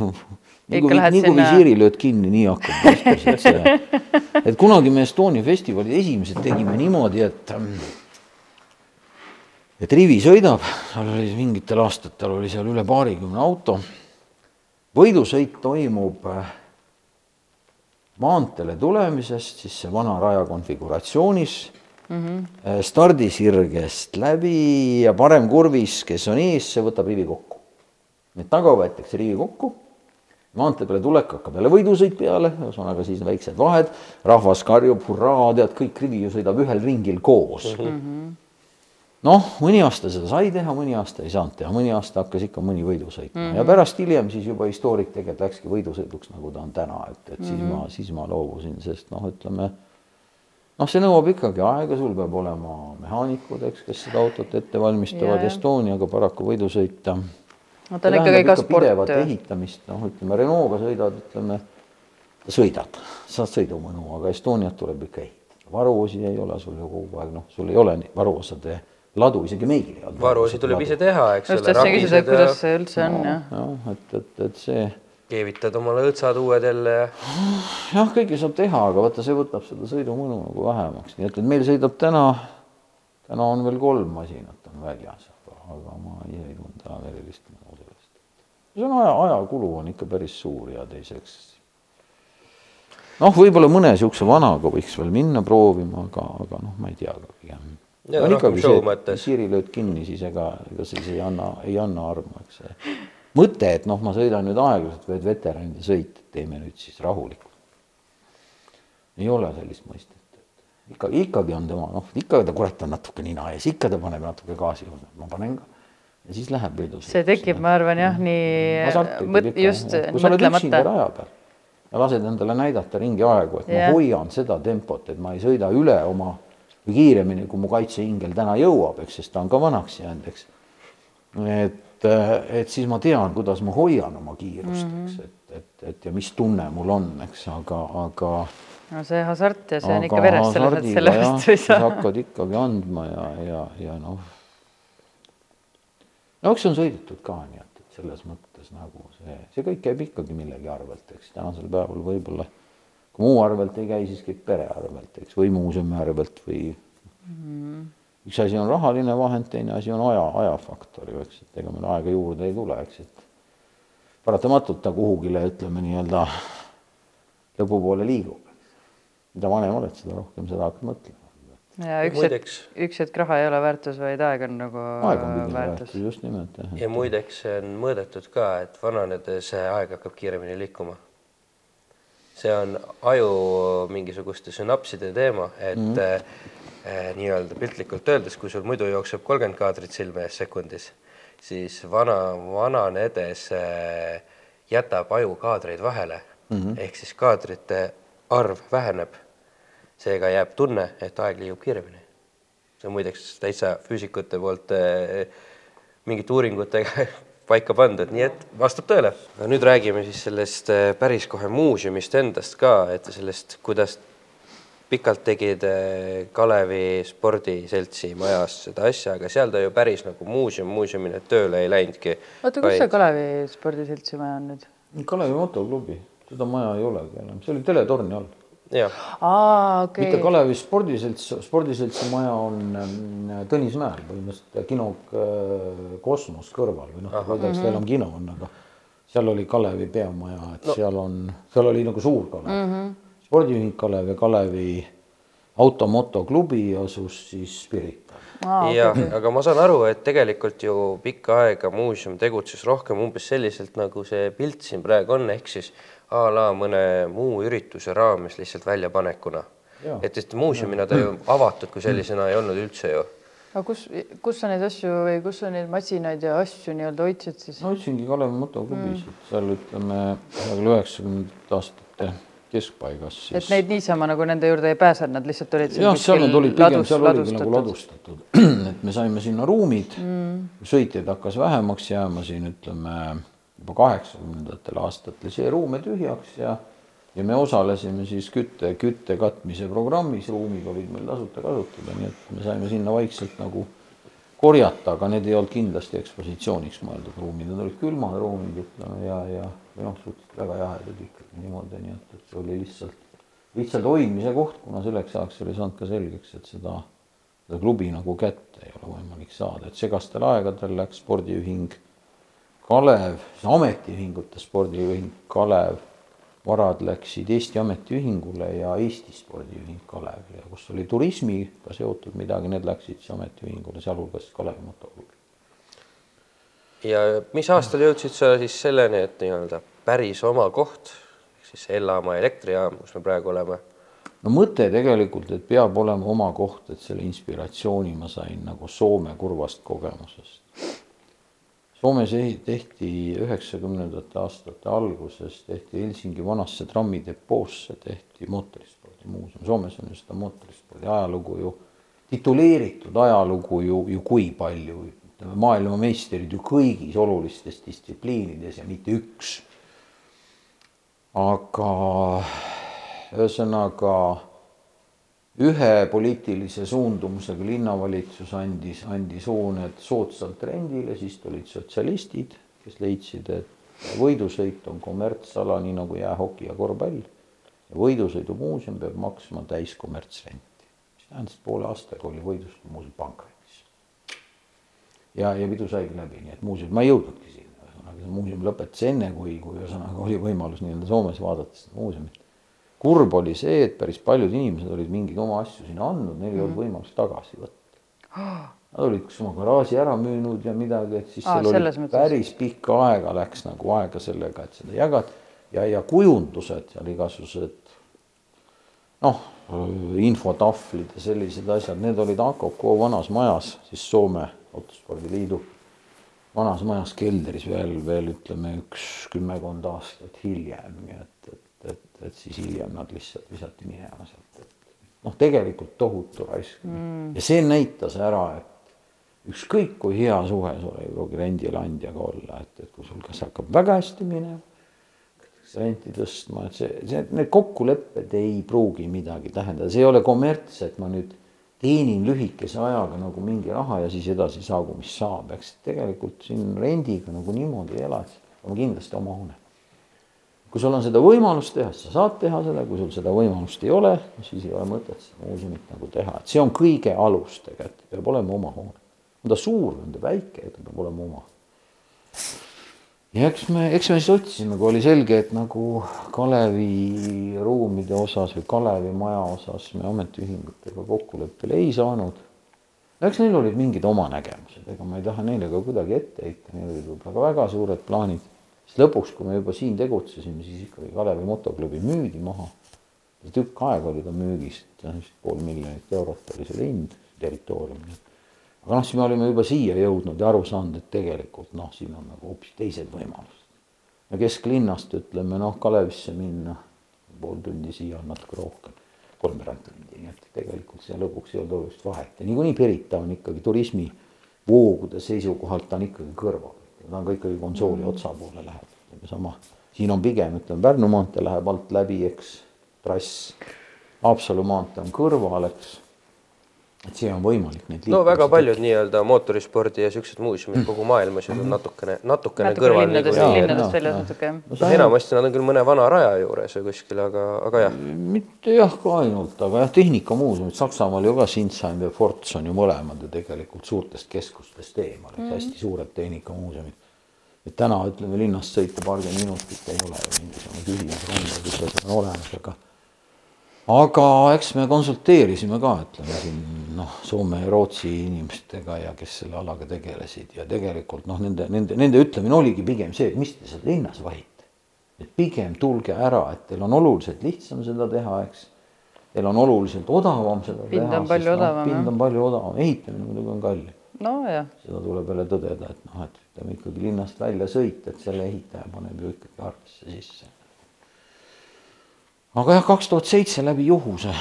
Speaker 3: kui, nii kui visiiri lööd kinni, nii hakkab et kunagi me Estonia festivalid esimesed tegime niimoodi, et et Rivi sõidab, tal oli mingitel aastatel oli seal üle paarikümne auto. võidusõit toimub äh, maanteele tulemisest, siis see vana raja konfiguratsioonis mm -hmm. stardisirgest läbi ja parem kurvis, kes on ees, see võtab rivi kokku. et taga võetakse rivi kokku maantee peale tulek hakkab jälle võidusõit peale, ühesõnaga siis väiksed vahed, rahvas karjub hurraa, tead, kõik rivi ju sõidab ühel ringil koos mm. -hmm. noh, mõni aasta seda sai teha, mõni aasta ei saanud teha, mõni aasta hakkas ikka mõni võidu sõitma mm -hmm. ja pärast hiljem siis juba historik tegelikult läkski võidusõiduks, nagu ta on täna, et, et mm -hmm. siis ma, siis ma loobusin, sest noh, ütleme noh, see nõuab ikkagi aega, sul peab olema mehaanikud, eks, kes seda autot ette valmistavad yeah., Estoniaga paraku võidusõita
Speaker 2: no ta on ikkagi ka sport.
Speaker 3: pidevat ehitamist, noh, ütleme Renault'ga sõidad, ütleme, sõidad, saad sõidumõnu, aga Estoniat tuleb ikka ehitada. varuosi ei ole sul ju kogu aeg, noh, sul ei ole varuosade ladu, isegi meil ei
Speaker 1: olnud. varuosi tuleb ise teha, eks
Speaker 2: ole. just tahtsin küsida, et kuidas see üldse on, jah.
Speaker 3: jah, et, et, et see.
Speaker 1: keevitad omale õõtsad uued jälle ja.
Speaker 3: jah, kõike saab teha, aga vaata, see võtab seda sõidumõnu nagu vähemaks, nii et, et meil sõidab täna, täna on veel kolm masinat on väljas, aga ma ise ei veel erilist mõnu see on aja, ajakulu on ikka päris suur ja teiseks noh, võib-olla mõne niisuguse vanaga võiks veel minna proovima, aga, aga noh, ma ei tea ka pigem. on ikkagi see, kui siiri lööd kinni, siis ega, ega siis ei anna, ei anna armu, eks see mõte, et noh, ma sõidan nüüd aeglaselt, vaid veteranide sõit, teeme nüüd siis rahulikult. ei ole sellist mõistet, et ikka, ikkagi on tema noh, ikka ta kurat on natuke nina ees, ikka ta paneb natuke gaasi juurde, ma panen ka ja siis läheb võidus.
Speaker 2: see tekib, ma arvan jah, nii mõt, just.
Speaker 3: kui sa oled üksinda raja peal ja lased endale näidata ringi aegu, et yeah. ma hoian seda tempot, et ma ei sõida üle oma või kiiremini, kui mu kaitseingel täna jõuab, eks, sest ta on ka vanaks jäänud, eks. et, et siis ma tean, kuidas ma hoian oma kiirust mm, -hmm. eks, et, et, et ja mis tunne mul on, eks, aga, aga
Speaker 2: no see hasart ja see on ikka veres, selles mõttes selle vastu ei saa.
Speaker 3: hakkad ikkagi andma ja, ja, ja noh no eks on sõidetud ka nii, et, et selles mõttes nagu see, see kõik käib ikkagi millegi arvelt, eks tänasel päeval võib-olla kui muu arvelt ei käi, siis käib pere arvelt, eks, või muuseumi arvelt või mm. üks asi on rahaline vahend, teine asi on aja, ajafaktor ju, eks, et ega meil aega juurde ei tule, eks, et paratamatult ta kuhugile, ütleme nii-öelda lõpupoole liigub. mida vanem oled, seda rohkem seda hakkad mõtlema
Speaker 2: ja üks hetk, üks hetk raha ei ole väärtus, vaid aeg on nagu
Speaker 3: aeg on väärtus. väärtus, just nimelt jah.
Speaker 1: ja muideks see on mõõdetud ka, et vananedes aeg hakkab kiiremini liikuma. see on aju mingisuguste sünapside teema, et mm -hmm. äh, nii-öelda piltlikult öeldes, kui sul muidu jookseb kolmkümmend kaadrit silme ees sekundis, siis vana, vananedes äh, jätab aju kaadreid vahele mm -hmm. ehk siis kaadrite arv väheneb seega jääb tunne, et aeg liigub kiiremini. see on muideks täitsa füüsikute poolt äh, mingite uuringutega paika pandud, nii et vastab tõele. aga nüüd räägime siis sellest äh, päris kohe muuseumist endast ka, et sellest, kuidas pikalt tegid äh, Kalevi spordiseltsi majas seda asja, aga seal ta ju päris nagu muuseum muuseumina tööle ei läinudki.
Speaker 2: oota, kus vaid... see Kalevi spordiseltsi maja on nüüd?
Speaker 3: Kalevi motoklubi, seda maja ei olegi enam, see oli teletorni all
Speaker 2: aa, okei
Speaker 3: okay.. mitte Kalevi spordiselts, spordiseltsi maja on ähm, Tõnismäel põhimõtteliselt kino äh, Kosmos kõrval või noh, ma ei tea, kas teil on kino on, aga seal oli Kalevi peamaja, et no. seal on, seal oli nagu suur Kalev mm. -hmm. spordiühing Kalev ja Kalevi automotoklubi asus siis Pirita.
Speaker 1: ja okay., aga ma saan aru, et tegelikult ju pikka aega muuseum tegutses rohkem umbes selliselt, nagu see pilt siin praegu on, ehk siis a la mõne muu ürituse raames lihtsalt väljapanekuna. et, et muuseumina ta ju avatud kui sellisena ei olnud üldse ju
Speaker 2: aga kus, kus sa neid asju või kus sa neid masinaid ja asju nii-öelda hoidsid siis?
Speaker 3: no hoidsingi Kalevi motoklubis mm., seal ütleme üheksakümne üheksakümnendate aastate keskpaigas
Speaker 2: siis. et neid niisama nagu nende juurde ei pääsenud, nad lihtsalt olid
Speaker 3: jah, seal nad olid pigem, seal oligi nagu ladustatud, et me saime sinna ruumid mm., sõitjaid hakkas vähemaks jääma siin ütleme juba kaheksakümnendatel aastatel, see ruume tühjaks ja ja me osalesime siis kütte, kütte katmise programmis, ruumid olid meil tasuta kasutada, nii et me saime sinna vaikselt nagu korjata, aga need ei olnud kindlasti ekspositsiooniks mõeldud ruumid, need olid külmad ruumid, ütleme ja, ja või noh, suhteliselt väga jahedad ikkagi niimoodi, nii et, et see oli lihtsalt, lihtsalt hoidmise koht, kuna selleks ajaks oli saanud ka selgeks, et seda, seda klubi nagu kätte ei ole võimalik saada, et segastel aegadel läks spordiühing Kalev, ametiühingute spordiühing Kalev varad läksid Eesti Ametiühingule ja Eesti Spordiühing Kalevile, kus oli turismiga seotud midagi, need läksid siis ametiühingule, sealhulgas Kalevi motoklubi.
Speaker 1: ja mis aastal jõudsid sa siis selleni, et nii-öelda päris oma koht, siis Ellamaa elektrijaam, kus me praegu oleme?
Speaker 3: no mõte tegelikult, et peab olema oma koht, et selle inspiratsiooni ma sain nagu Soome kurvast kogemusest Soomes tehti üheksakümnendate aastate alguses tehti Helsingi vanasse trammidepoosse tehti mootorispordimuuseum, Soomes on ju seda mootorispordi ajalugu ju, tituleeritud ajalugu ju, ju kui palju, ütleme maailmameistrid ju kõigis olulistes distsipliinides ja mitte üks. aga ühesõnaga ühe poliitilise suundumusega linnavalitsus andis, andis hooned soodsalt rendile, siis tulid sotsialistid, kes leidsid, et võidusõit on kommertsala, nii nagu jäähoki ja korvpall. võidusõidumuuseum peab maksma täiskommertsrenti, mis tähendas, et poole aastaga oli võidusõidumuuseum pankrotis. ja, ja pidu saigi läbi, nii et muuseum, ma ei jõudnudki sinna, ühesõnaga see muuseum lõpetas enne, kui, kui ühesõnaga oli võimalus nii-öelda Soomes vaadata seda muuseumit kurb oli see, et päris paljud inimesed olid mingeid oma asju sinna andnud, neil ei olnud mm -hmm. võimalust tagasi võtta. Nad olid kas oma garaaži ära müünud ja midagi, et siis seal oli mõttes. päris pikka aega läks nagu aega sellega, et seda jagada ja, ja kujundused seal igasugused noh, infotahvlid ja sellised asjad, need olid AKK vanas majas, siis Soome Autospordiliidu vanas majas keldris veel, veel ütleme üks kümmekond aastat hiljem, nii et, et et siis hiljem nad lihtsalt visati minema sealt, et noh, tegelikult tohutu raisk. Mm. ja see näitas ära, et ükskõik kui hea suhe sul ei pruugi rendileandjaga olla, et, et kui sul kas hakkab väga hästi minema, renti tõstma, et see, see, need kokkulepped ei pruugi midagi tähendada, see ei ole kommerts, et ma nüüd teenin lühikese ajaga nagu mingi raha ja siis edasi saagu, mis saab, eks tegelikult siin rendiga nagu niimoodi elad, on kindlasti oma hoone kui sul on seda võimalust teha, siis sa saad teha seda, kui sul seda võimalust ei ole, siis ei ole mõtet seda muuseumit nagu teha, et see on kõige alus tegelikult, peab olema oma hoone. on ta suur on ta väike, ta peab olema oma. ja eks me, eks me siis otsisime, kui oli selge, et nagu Kalevi ruumide osas või Kalevi maja osas me ametiühingutega kokkuleppele ei saanud. eks neil olid mingid oma nägemused, ega ma ei taha neile ka kuidagi ette heita, neil olid võib-olla väga suured plaanid siis lõpuks, kui me juba siin tegutsesime, siis ikkagi Kalevi motoklubi müüdi maha. tükk aega oli ta müügis, pool miljonit eurot oli selle hind territooriumil. aga noh, siis me olime juba siia jõudnud ja aru saanud, et tegelikult noh, siin on nagu hoopis teised võimalused. ja kesklinnast ütleme noh, Kalevisse minna pool tundi, siia on natuke rohkem, kolmveerand tundi, nii et tegelikult see lõpuks ei olnud olulist vahet ja niikuinii Pirita on ikkagi turismivoogude seisukohalt, on ikkagi kõrval ta on ka ikkagi konsooli mm. otsa poole läheb, sama. siin on pigem, ütleme Pärnu maantee läheb alt läbi, eks, trass. Haapsalu maantee on kõrval, eks. Et see on võimalik neid.
Speaker 1: no väga paljud nii-öelda mootorispordi ja siuksed muuseumid kogu maailmas ju on natukene, natukene kõrval.
Speaker 2: linnadest, linnadest väljas natuke jah.
Speaker 1: noh, enamasti nad on küll mõne vana raja juures või kuskil, aga, aga jah.
Speaker 3: mitte jah, ka ainult, aga jah, tehnikamuuseumid Saksamaal ju ka Sinsheim ja Forts on ju mõlemad ju tegelikult suurtest keskustest eemal, et mm -hmm. hästi suured tehnikamuuseumid et täna ütleme linnast sõita paarkümmend minutit ei ole ju mingisugune küsimus, on olemas, aga aga eks me konsulteerisime ka, ütleme siin noh, Soome ja Rootsi inimestega ja kes selle alaga tegelesid ja tegelikult noh, nende, nende, nende ütlemine oligi pigem see, et mis te seal linnas vahite. et pigem tulge ära, et teil on oluliselt lihtsam seda teha, eks. Teil on oluliselt odavam seda
Speaker 2: Pind
Speaker 3: teha.
Speaker 2: on palju odavam,
Speaker 3: pind on palju odavam, ehitamine muidugi on kallim
Speaker 2: nojah,
Speaker 3: seda tuleb jälle tõdeda, et noh, et ütleme ikkagi linnast välja sõita, et selle ehitaja paneb ju ikkagi arvesse sisse. Aga jah, kaks tuhat seitse läbi juhuse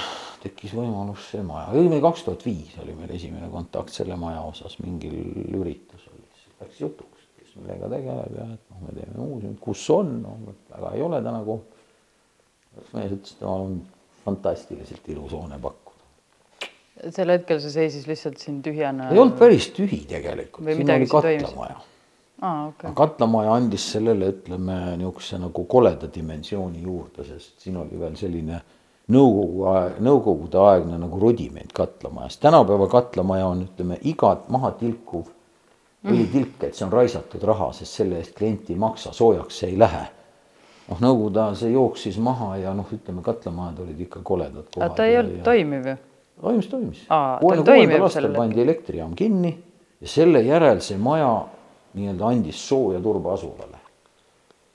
Speaker 3: tekkis võimalus see maja, õigemini kaks tuhat viis oli meil esimene kontakt selle maja osas, mingil üritusel, siis läks jutuks, kes millega tegeleb ja et noh, me teeme muuseumit, kus on, no väga ei ole täna kohta. mees ütles, et temal on fantastiliselt ilus hoone pakkuda
Speaker 2: sel hetkel see seisis lihtsalt siin tühjana.
Speaker 3: ei olnud päris tühi tegelikult, siin oli katlamaja.
Speaker 2: Okei okay.
Speaker 3: katlamaja andis sellele, ütleme niisuguse nagu koleda dimensiooni juurde, sest siin oli veel selline nõukogu nõukogude aegne nagu rudiment katlamajas. tänapäeva katlamaja on, ütleme, igat maha tilkuv õlitilk, et see on raisatud raha, sest selle eest klient ei maksa, soojaks see ei lähe. noh, nõukogude ajal see jooksis maha ja noh, ütleme, katlamajad olid ikka koledad
Speaker 2: aga ta ei olnud toimiv ju?
Speaker 3: toimis, toimis. Kuuekümne kuuendal aastal pandi elektrijaam kinni ja selle järel see maja nii-öelda andis sooja turba asulale.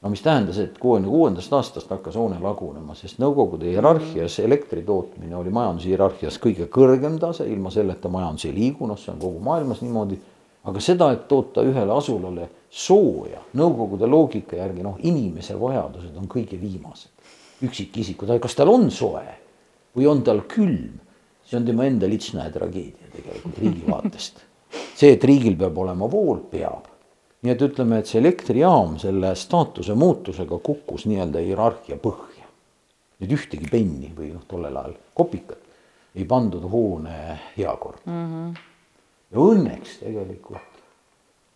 Speaker 3: no mis tähendas, et kuuekümne kuuendast aastast hakkas hoone lagunema, sest Nõukogude hierarhias elektri tootmine oli majandushierarhias kõige kõrgem tase, ilma selleta majandus ei liigu, noh, see on kogu maailmas niimoodi. aga seda, et toota ühele asulale sooja Nõukogude loogika järgi, noh, inimese vajadused on kõige viimased. üksikisikud, kas tal on soe või on tal külm see on tema enda litsna ja tragöödia tegelikult riigi vaatest. see, et riigil peab olema vool, peab. Nii et ütleme, et see elektrijaam selle staatuse muutusega kukkus nii-öelda hierarhia põhja. nüüd ühtegi penni või noh, tollel ajal kopikat ei pandud hoone heakorda mm. -hmm. ja õnneks tegelikult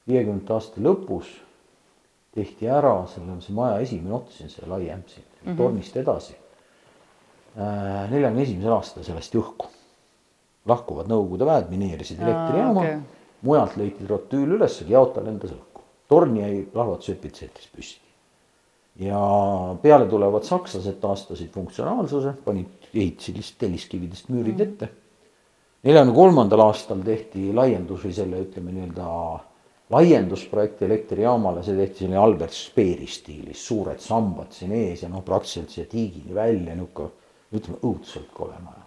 Speaker 3: viiekümnendate aasta lõpus tehti ära selle, see maja esimene ots, see laiem siin mm -hmm. tornist edasi neljakümne esimesel aastal sellest õhku. lahkuvad Nõukogude väed, mineerisid elektrijaama okay. mujalt leiti trotüül üles, Jaota lendas õhku. Torn jäi plahvatuse epitsentris püsti. ja peale tulevad sakslased taastasid funktsionaalsuse, panid, ehitasid lihtsalt telliskividest müürid ette. neljakümne kolmandal aastal tehti laiendus või selle, ütleme nii-öelda laiendusprojekt elektrijaamale, see tehti selline Albert Speeri stiilis, suured sambad siin ees ja noh, praktiliselt siia tiigini välja, niisugune ütleme õudselt kole maja.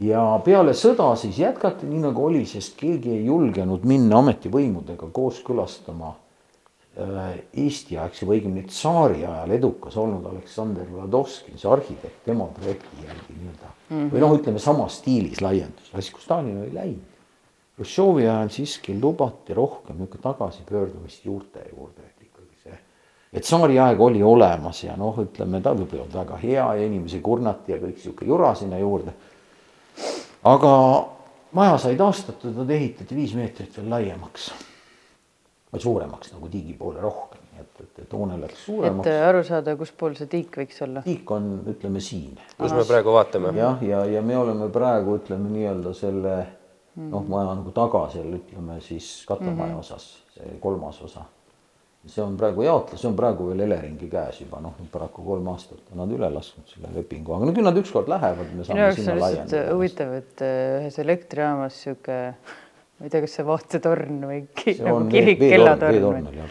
Speaker 3: Ja peale sõda siis jätkati nii nagu oli, sest keegi ei julgenud minna ametivõimudega kooskõlastama äh, Eesti-aegse või õigemini tsaari ajal edukas olnud Aleksander Vladovski, see arhitekt, tema projekti järgi nii-öelda mm -hmm. või noh, ütleme samas stiilis laiendus, asi, kus Stalin oli läinud. Hruštšovi ajal siiski lubati rohkem niisugune tagasipöördumist juurte juurde, et ikkagi see et tsaariaeg oli olemas ja noh, ütleme ta võib-olla väga hea ja inimesi kurnati ja kõik sihuke jura sinna juurde. Aga maja sai taastatud, nad ehitati viis meetrit veel laiemaks. või suuremaks nagu tiigi poole rohkem, nii et, et, et hoone läks
Speaker 2: et
Speaker 3: suuremaks.
Speaker 2: äh, aru saada, kus pool see tiik võiks olla.
Speaker 3: tiik on, ütleme siin.
Speaker 1: kus me praegu vaatame?
Speaker 3: jah, ja, ja, ja me oleme praegu ütleme nii-öelda selle noh, maja nagu taga seal ütleme siis katlamaja osas, see kolmas osa see on praegu jaotlus, see on praegu veel Eleringi käes juba noh, paraku kolm aastat on nad üle lasknud selle lepingu, aga no küll nad ükskord lähevad, me
Speaker 2: minu jaoks on lihtsalt huvitav, et äh, ühes elektrijaamas sihuke, ma ei tea, kas see vaatetorn või nagu
Speaker 3: on
Speaker 2: kirik, kellatorn või?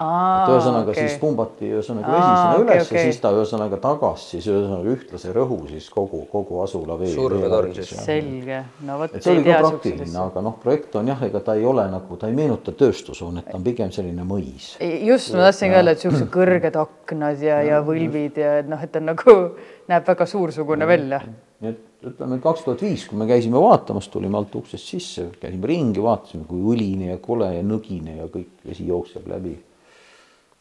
Speaker 3: Et ühesõnaga
Speaker 2: okei.
Speaker 3: siis pumbati ühesõnaga sinna
Speaker 2: okei,
Speaker 3: üles
Speaker 2: okei.
Speaker 3: ja siis ta ühesõnaga tagas siis ühesõnaga ühtlase rõhu siis kogu, kogu asula vee.
Speaker 1: Survetorn siis.
Speaker 2: selge, no vot.
Speaker 3: et see oli ka praktiline, aga noh, projekt on jah, ega ta ei ole nagu, ta ei meenuta tööstushoonet, ta on pigem selline mõis.
Speaker 2: just, ma tahtsingi öelda, et siuksed kõrged aknad ja, ja võlvid ja et noh, et ta nagu näeb väga suursugune välja.
Speaker 3: nii et ütleme, kaks tuhat viis, kui me käisime vaatamas, tulime alt uksest sisse, käisime ringi, vaatasime, kui õline ja kole ja nõgine ja kõik vesi jookseb läbi.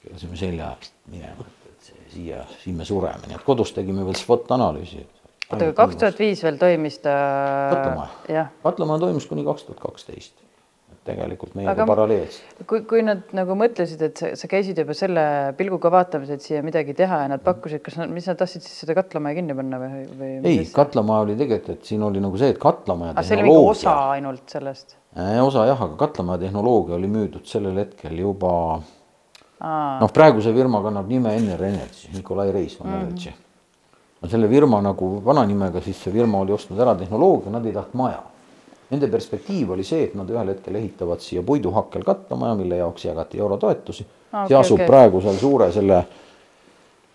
Speaker 3: Keerasime selja minema, et, see siia, siin me sureme, nii et kodus tegime veel SWOT analüüsi.
Speaker 2: oota, aga kaks tuhat viis veel toimis ta.
Speaker 3: katlamaja,
Speaker 2: jah,
Speaker 3: katlamaja toimus kuni kaks tuhat kaksteist. tegelikult meiega
Speaker 2: Aga-
Speaker 3: paralleelselt.
Speaker 2: kui, kui nad nagu mõtlesid, et sa, sa käisid juba selle pilguga vaatamas, et siia midagi teha ja nad pakkusid, kas nad, mis nad tahtsid siis seda katlamaja kinni panna või, või?
Speaker 3: ei, katlamaja oli tegelikult, et siin oli nagu see, et katlamaja
Speaker 2: aga see oli mingi osa ainult sellest.
Speaker 3: osa jah, aga katlamaja tehnoloogia oli müüdud sellel hetkel juba noh, praegu see firma kannab nime NR Energy, Nikolai Reismann mm. Energy. no selle firma nagu vananimega, siis see firma oli ostnud ära tehnoloogia, nad ei tahtnud maja. Nende perspektiiv oli see, et nad ühel hetkel ehitavad siia puiduhakkel katlamaja, mille jaoks jagati eurotoetusi
Speaker 2: okei,
Speaker 3: see asub
Speaker 2: okei.
Speaker 3: praegu seal suure selle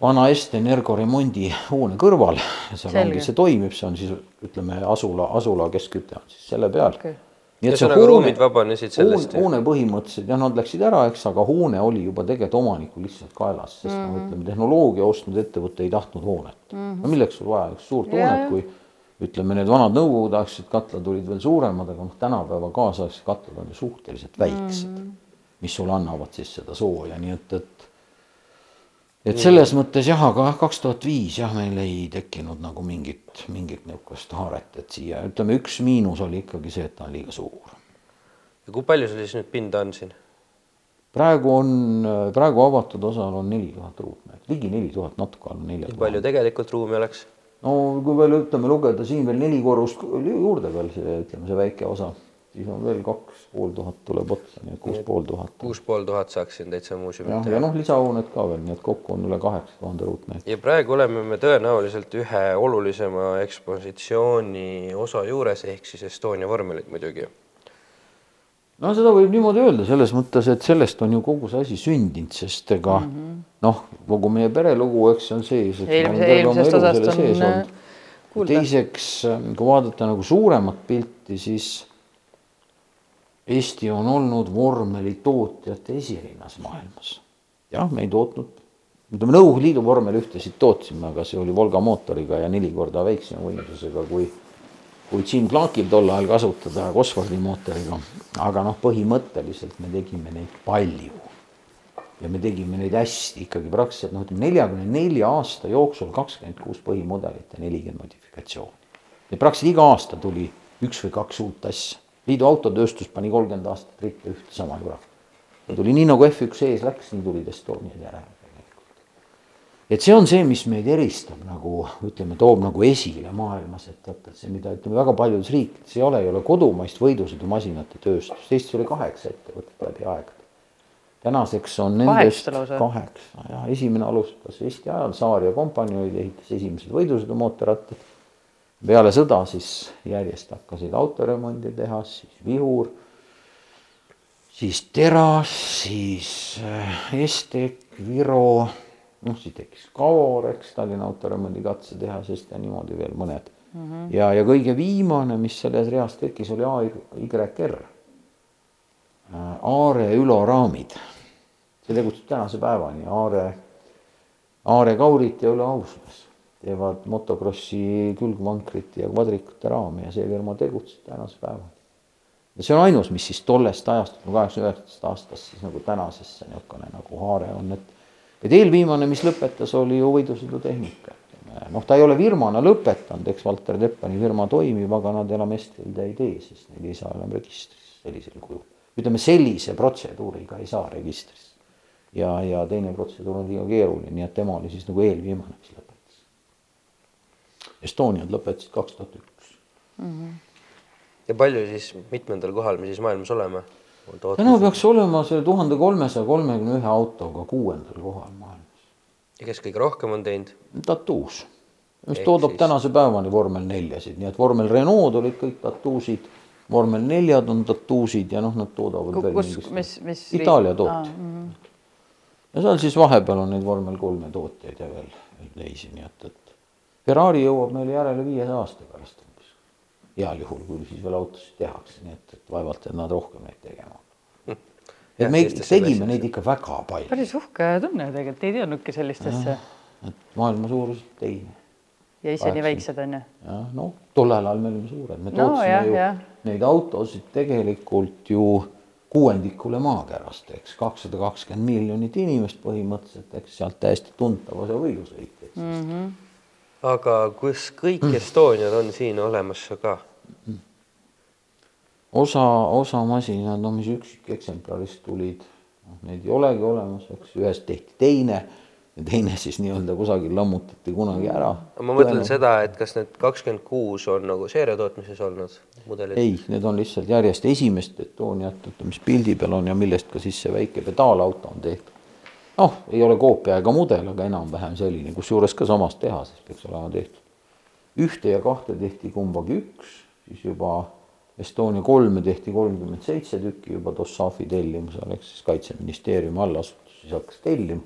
Speaker 3: vana Est Energo remondihoone kõrval ja seal
Speaker 2: Selge.
Speaker 3: ongi, see toimib, see on siis ütleme, asula, asula keskküte on siis selle peal
Speaker 2: Okei.
Speaker 3: Nii et see
Speaker 1: Ühesõnaga,
Speaker 3: hoone,
Speaker 1: ruumid vabanesid sellest,
Speaker 3: hoone, hoone põhimõtteliselt jah, nad läksid ära, eks, aga hoone oli juba tegelikult omanikul lihtsalt kaelas, sest mm -hmm. noh, ütleme tehnoloogia ostnud ettevõte ei tahtnud hoonet mm. -hmm. no milleks sul vaja üks suurt
Speaker 2: Jaa,
Speaker 3: hoonet, kui ütleme, need vanad nõukogudeaegsed katlad olid veel suuremad, aga noh, tänapäeva kaasaegsed katlad on ju suhteliselt väiksed mm, -hmm. mis sulle annavad siis seda sooja, nii et, et et selles mõttes jah, aga kaks tuhat viis jah, meil ei tekkinud nagu mingit, mingit niisugust haaret, et siia ütleme, üks miinus oli ikkagi see, et ta on liiga suur.
Speaker 1: ja kui palju sul siis nüüd pinda on siin?
Speaker 3: praegu on, praegu avatud osal on neli tuhat ruutmeetrit, ligi neli tuhat, natuke alla nelja
Speaker 1: kui palju tegelikult ruumi oleks?
Speaker 3: no kui veel ütleme lugeda siin veel neli korrust juurde veel see, ütleme see väike osa, siis on veel kaks pool tuhat tuleb otsa, nii et kuus pool tuhat.
Speaker 1: kuus pool tuhat saaks siin täitsa muuseumit
Speaker 3: jah,
Speaker 1: teha
Speaker 3: ja noh, lisahooned ka veel, nii et kokku on üle kaheksa tuhande ruutmeetri.
Speaker 1: ja praegu oleme me tõenäoliselt ühe olulisema ekspositsiooni osa juures, ehk siis Estonia vormelid muidugi.
Speaker 3: no seda võib niimoodi öelda selles mõttes, et sellest on ju kogu see asi sündinud, sest ega mm -hmm. noh, kogu meie perelugu, eks see on sees.
Speaker 2: Eelmise- eelmisest osast on, äh, kuulda.
Speaker 3: teiseks, kui vaadata nagu suuremat pilti, siis Eesti on olnud vormelitootjate esirinnas maailmas. jah, me ei tootnud, ütleme Nõukogude Liidu vormelühtesid tootsime, aga see oli Volga mootoriga ja neli korda väiksema võimsusega kui kui Jim Clarkil tol ajal kasutada Cosworthi mootoriga, aga noh, põhimõtteliselt me tegime neid palju. ja me tegime neid hästi ikkagi praktiliselt noh, ütleme neljakümne nelja aasta jooksul kakskümmend kuus põhimudelit ja nelikümmend modifikatsiooni. ja praktiliselt iga aasta tuli üks või kaks uut asja. Liidu autotööstus pani kolmkümmend aastat ritta ühte sama jura. tuli nii nagu F1 ees läks, nii tulid Estoniad järele et see on see, mis meid eristab nagu ütleme, toob nagu esile maailmas, et vaata, et see, mida ütleme väga paljudes riikides ei ole, ei ole kodumaist võidusõidumasinate tööstust, Eestis oli kaheksa ettevõtet läbi aegade. tänaseks on nendest
Speaker 2: Kaheksa
Speaker 3: kaheksa ja esimene alustas Eesti ajal, Saar ja kompanii olid, ehitas esimesed võidusõidumootorrattad peale sõda siis järjest hakkasid autoremonditehas, siis Vihur, siis Teras, siis äh, Estek, Viro, noh siis tekkis Kaor, eks, Tallinna autoremondikatse tehasest ja niimoodi veel mõned mm. -hmm. ja, ja kõige viimane, mis selles reas tekkis, oli AYR, äh, Aare Ülo raamid. see tegutseb tänase päevani, Aare, Aare Kaurit ja Ülo Auslas teevad motokrossi külgvankrit ja kvadrikute raame ja see firma tegutseb tänase päevani. ja see on ainus, mis siis tollest ajast, kaheksakümne üheksandast aastast siis nagu tänasesse niisugune nagu haare on, et et eelviimane, mis lõpetas, oli ju võidusõidutehnika. noh, ta ei ole firmana lõpetanud, eks Valter Teppani firma toimib, aga nad enam Estrilde ei tee, sest neid ei saa enam registrisse sellisel kujul. ütleme sellise protseduuriga ei saa registrisse. ja, ja teine protseduur on liiga keeruline, nii et tema oli siis nagu eelviimane, mis lõpetas. Estoniad lõpetasid kaks tuhat üks.
Speaker 1: ja palju siis, mitmendal kohal me siis maailmas oleme?
Speaker 3: täna peaks olema selle tuhande kolmesaja kolmekümne ühe autoga kuuendal kohal maailmas.
Speaker 1: ja kes kõige rohkem on teinud?
Speaker 3: tatuus, mis
Speaker 1: Ehk
Speaker 3: toodab
Speaker 1: siis-
Speaker 3: tänase päevani vormel neljasid, nii et vormel Renault olid kõik tatuusid, vormel neljad on tatuusid ja noh, nad toodavad veel
Speaker 2: kus,
Speaker 3: mingist-
Speaker 2: mis, mis
Speaker 3: Itaalia toot. ja seal siis vahepeal on neid vormel kolme tootjaid ja veel veel teisi, nii et, et Ferrari jõuab meile järele viiesaja aasta pärast umbes. heal juhul, kui siis veel autosid tehakse, nii et, et vaevalt, et nad rohkem neid tegema hakkavad. et me tegime neid ikka väga palju,
Speaker 2: päris uhke tunne tegelikult, ei teadnudki sellist asja.
Speaker 3: et maailma suuruselt teine
Speaker 2: ja ise nii väiksed on ju.
Speaker 3: jah, noh, tollel ajal me olime suured, me
Speaker 2: No
Speaker 3: tootsime
Speaker 2: jah,
Speaker 3: ju
Speaker 2: jah.
Speaker 3: neid autosid tegelikult ju kuuendikule maakerast, eks kakssada kakskümmend miljonit inimest põhimõtteliselt, eks sealt täiesti tuntav osa võidusõit, eks mm.
Speaker 1: Aga kus kõik Estoniad on siin olemas ka?
Speaker 3: osa, osa masinad, no mis üksikeksemplaris tulid, noh, neid ei olegi olemas, eks ühest tehti teine ja teine siis nii-öelda kusagil lammutati kunagi ära.
Speaker 1: ma mõtlen seda, et kas need kakskümmend kuus on nagu seeriatootmises olnud mudelid?
Speaker 3: ei, need on lihtsalt järjest esimest betooniat, mis pildi peal on ja millest ka siis see väike pedaalauto on tehtud. Noh, ei ole koopia ega mudel, aga enam-vähem selline, kusjuures ka samas tehases peaks olema tehtud. ühte ja kahte tehti kumbagi üks, siis juba Estonia kolme tehti kolmkümmend seitse tükki juba Dossafi tellimusel, ehk siis kaitseministeeriumi allasutus siis hakkas tellima.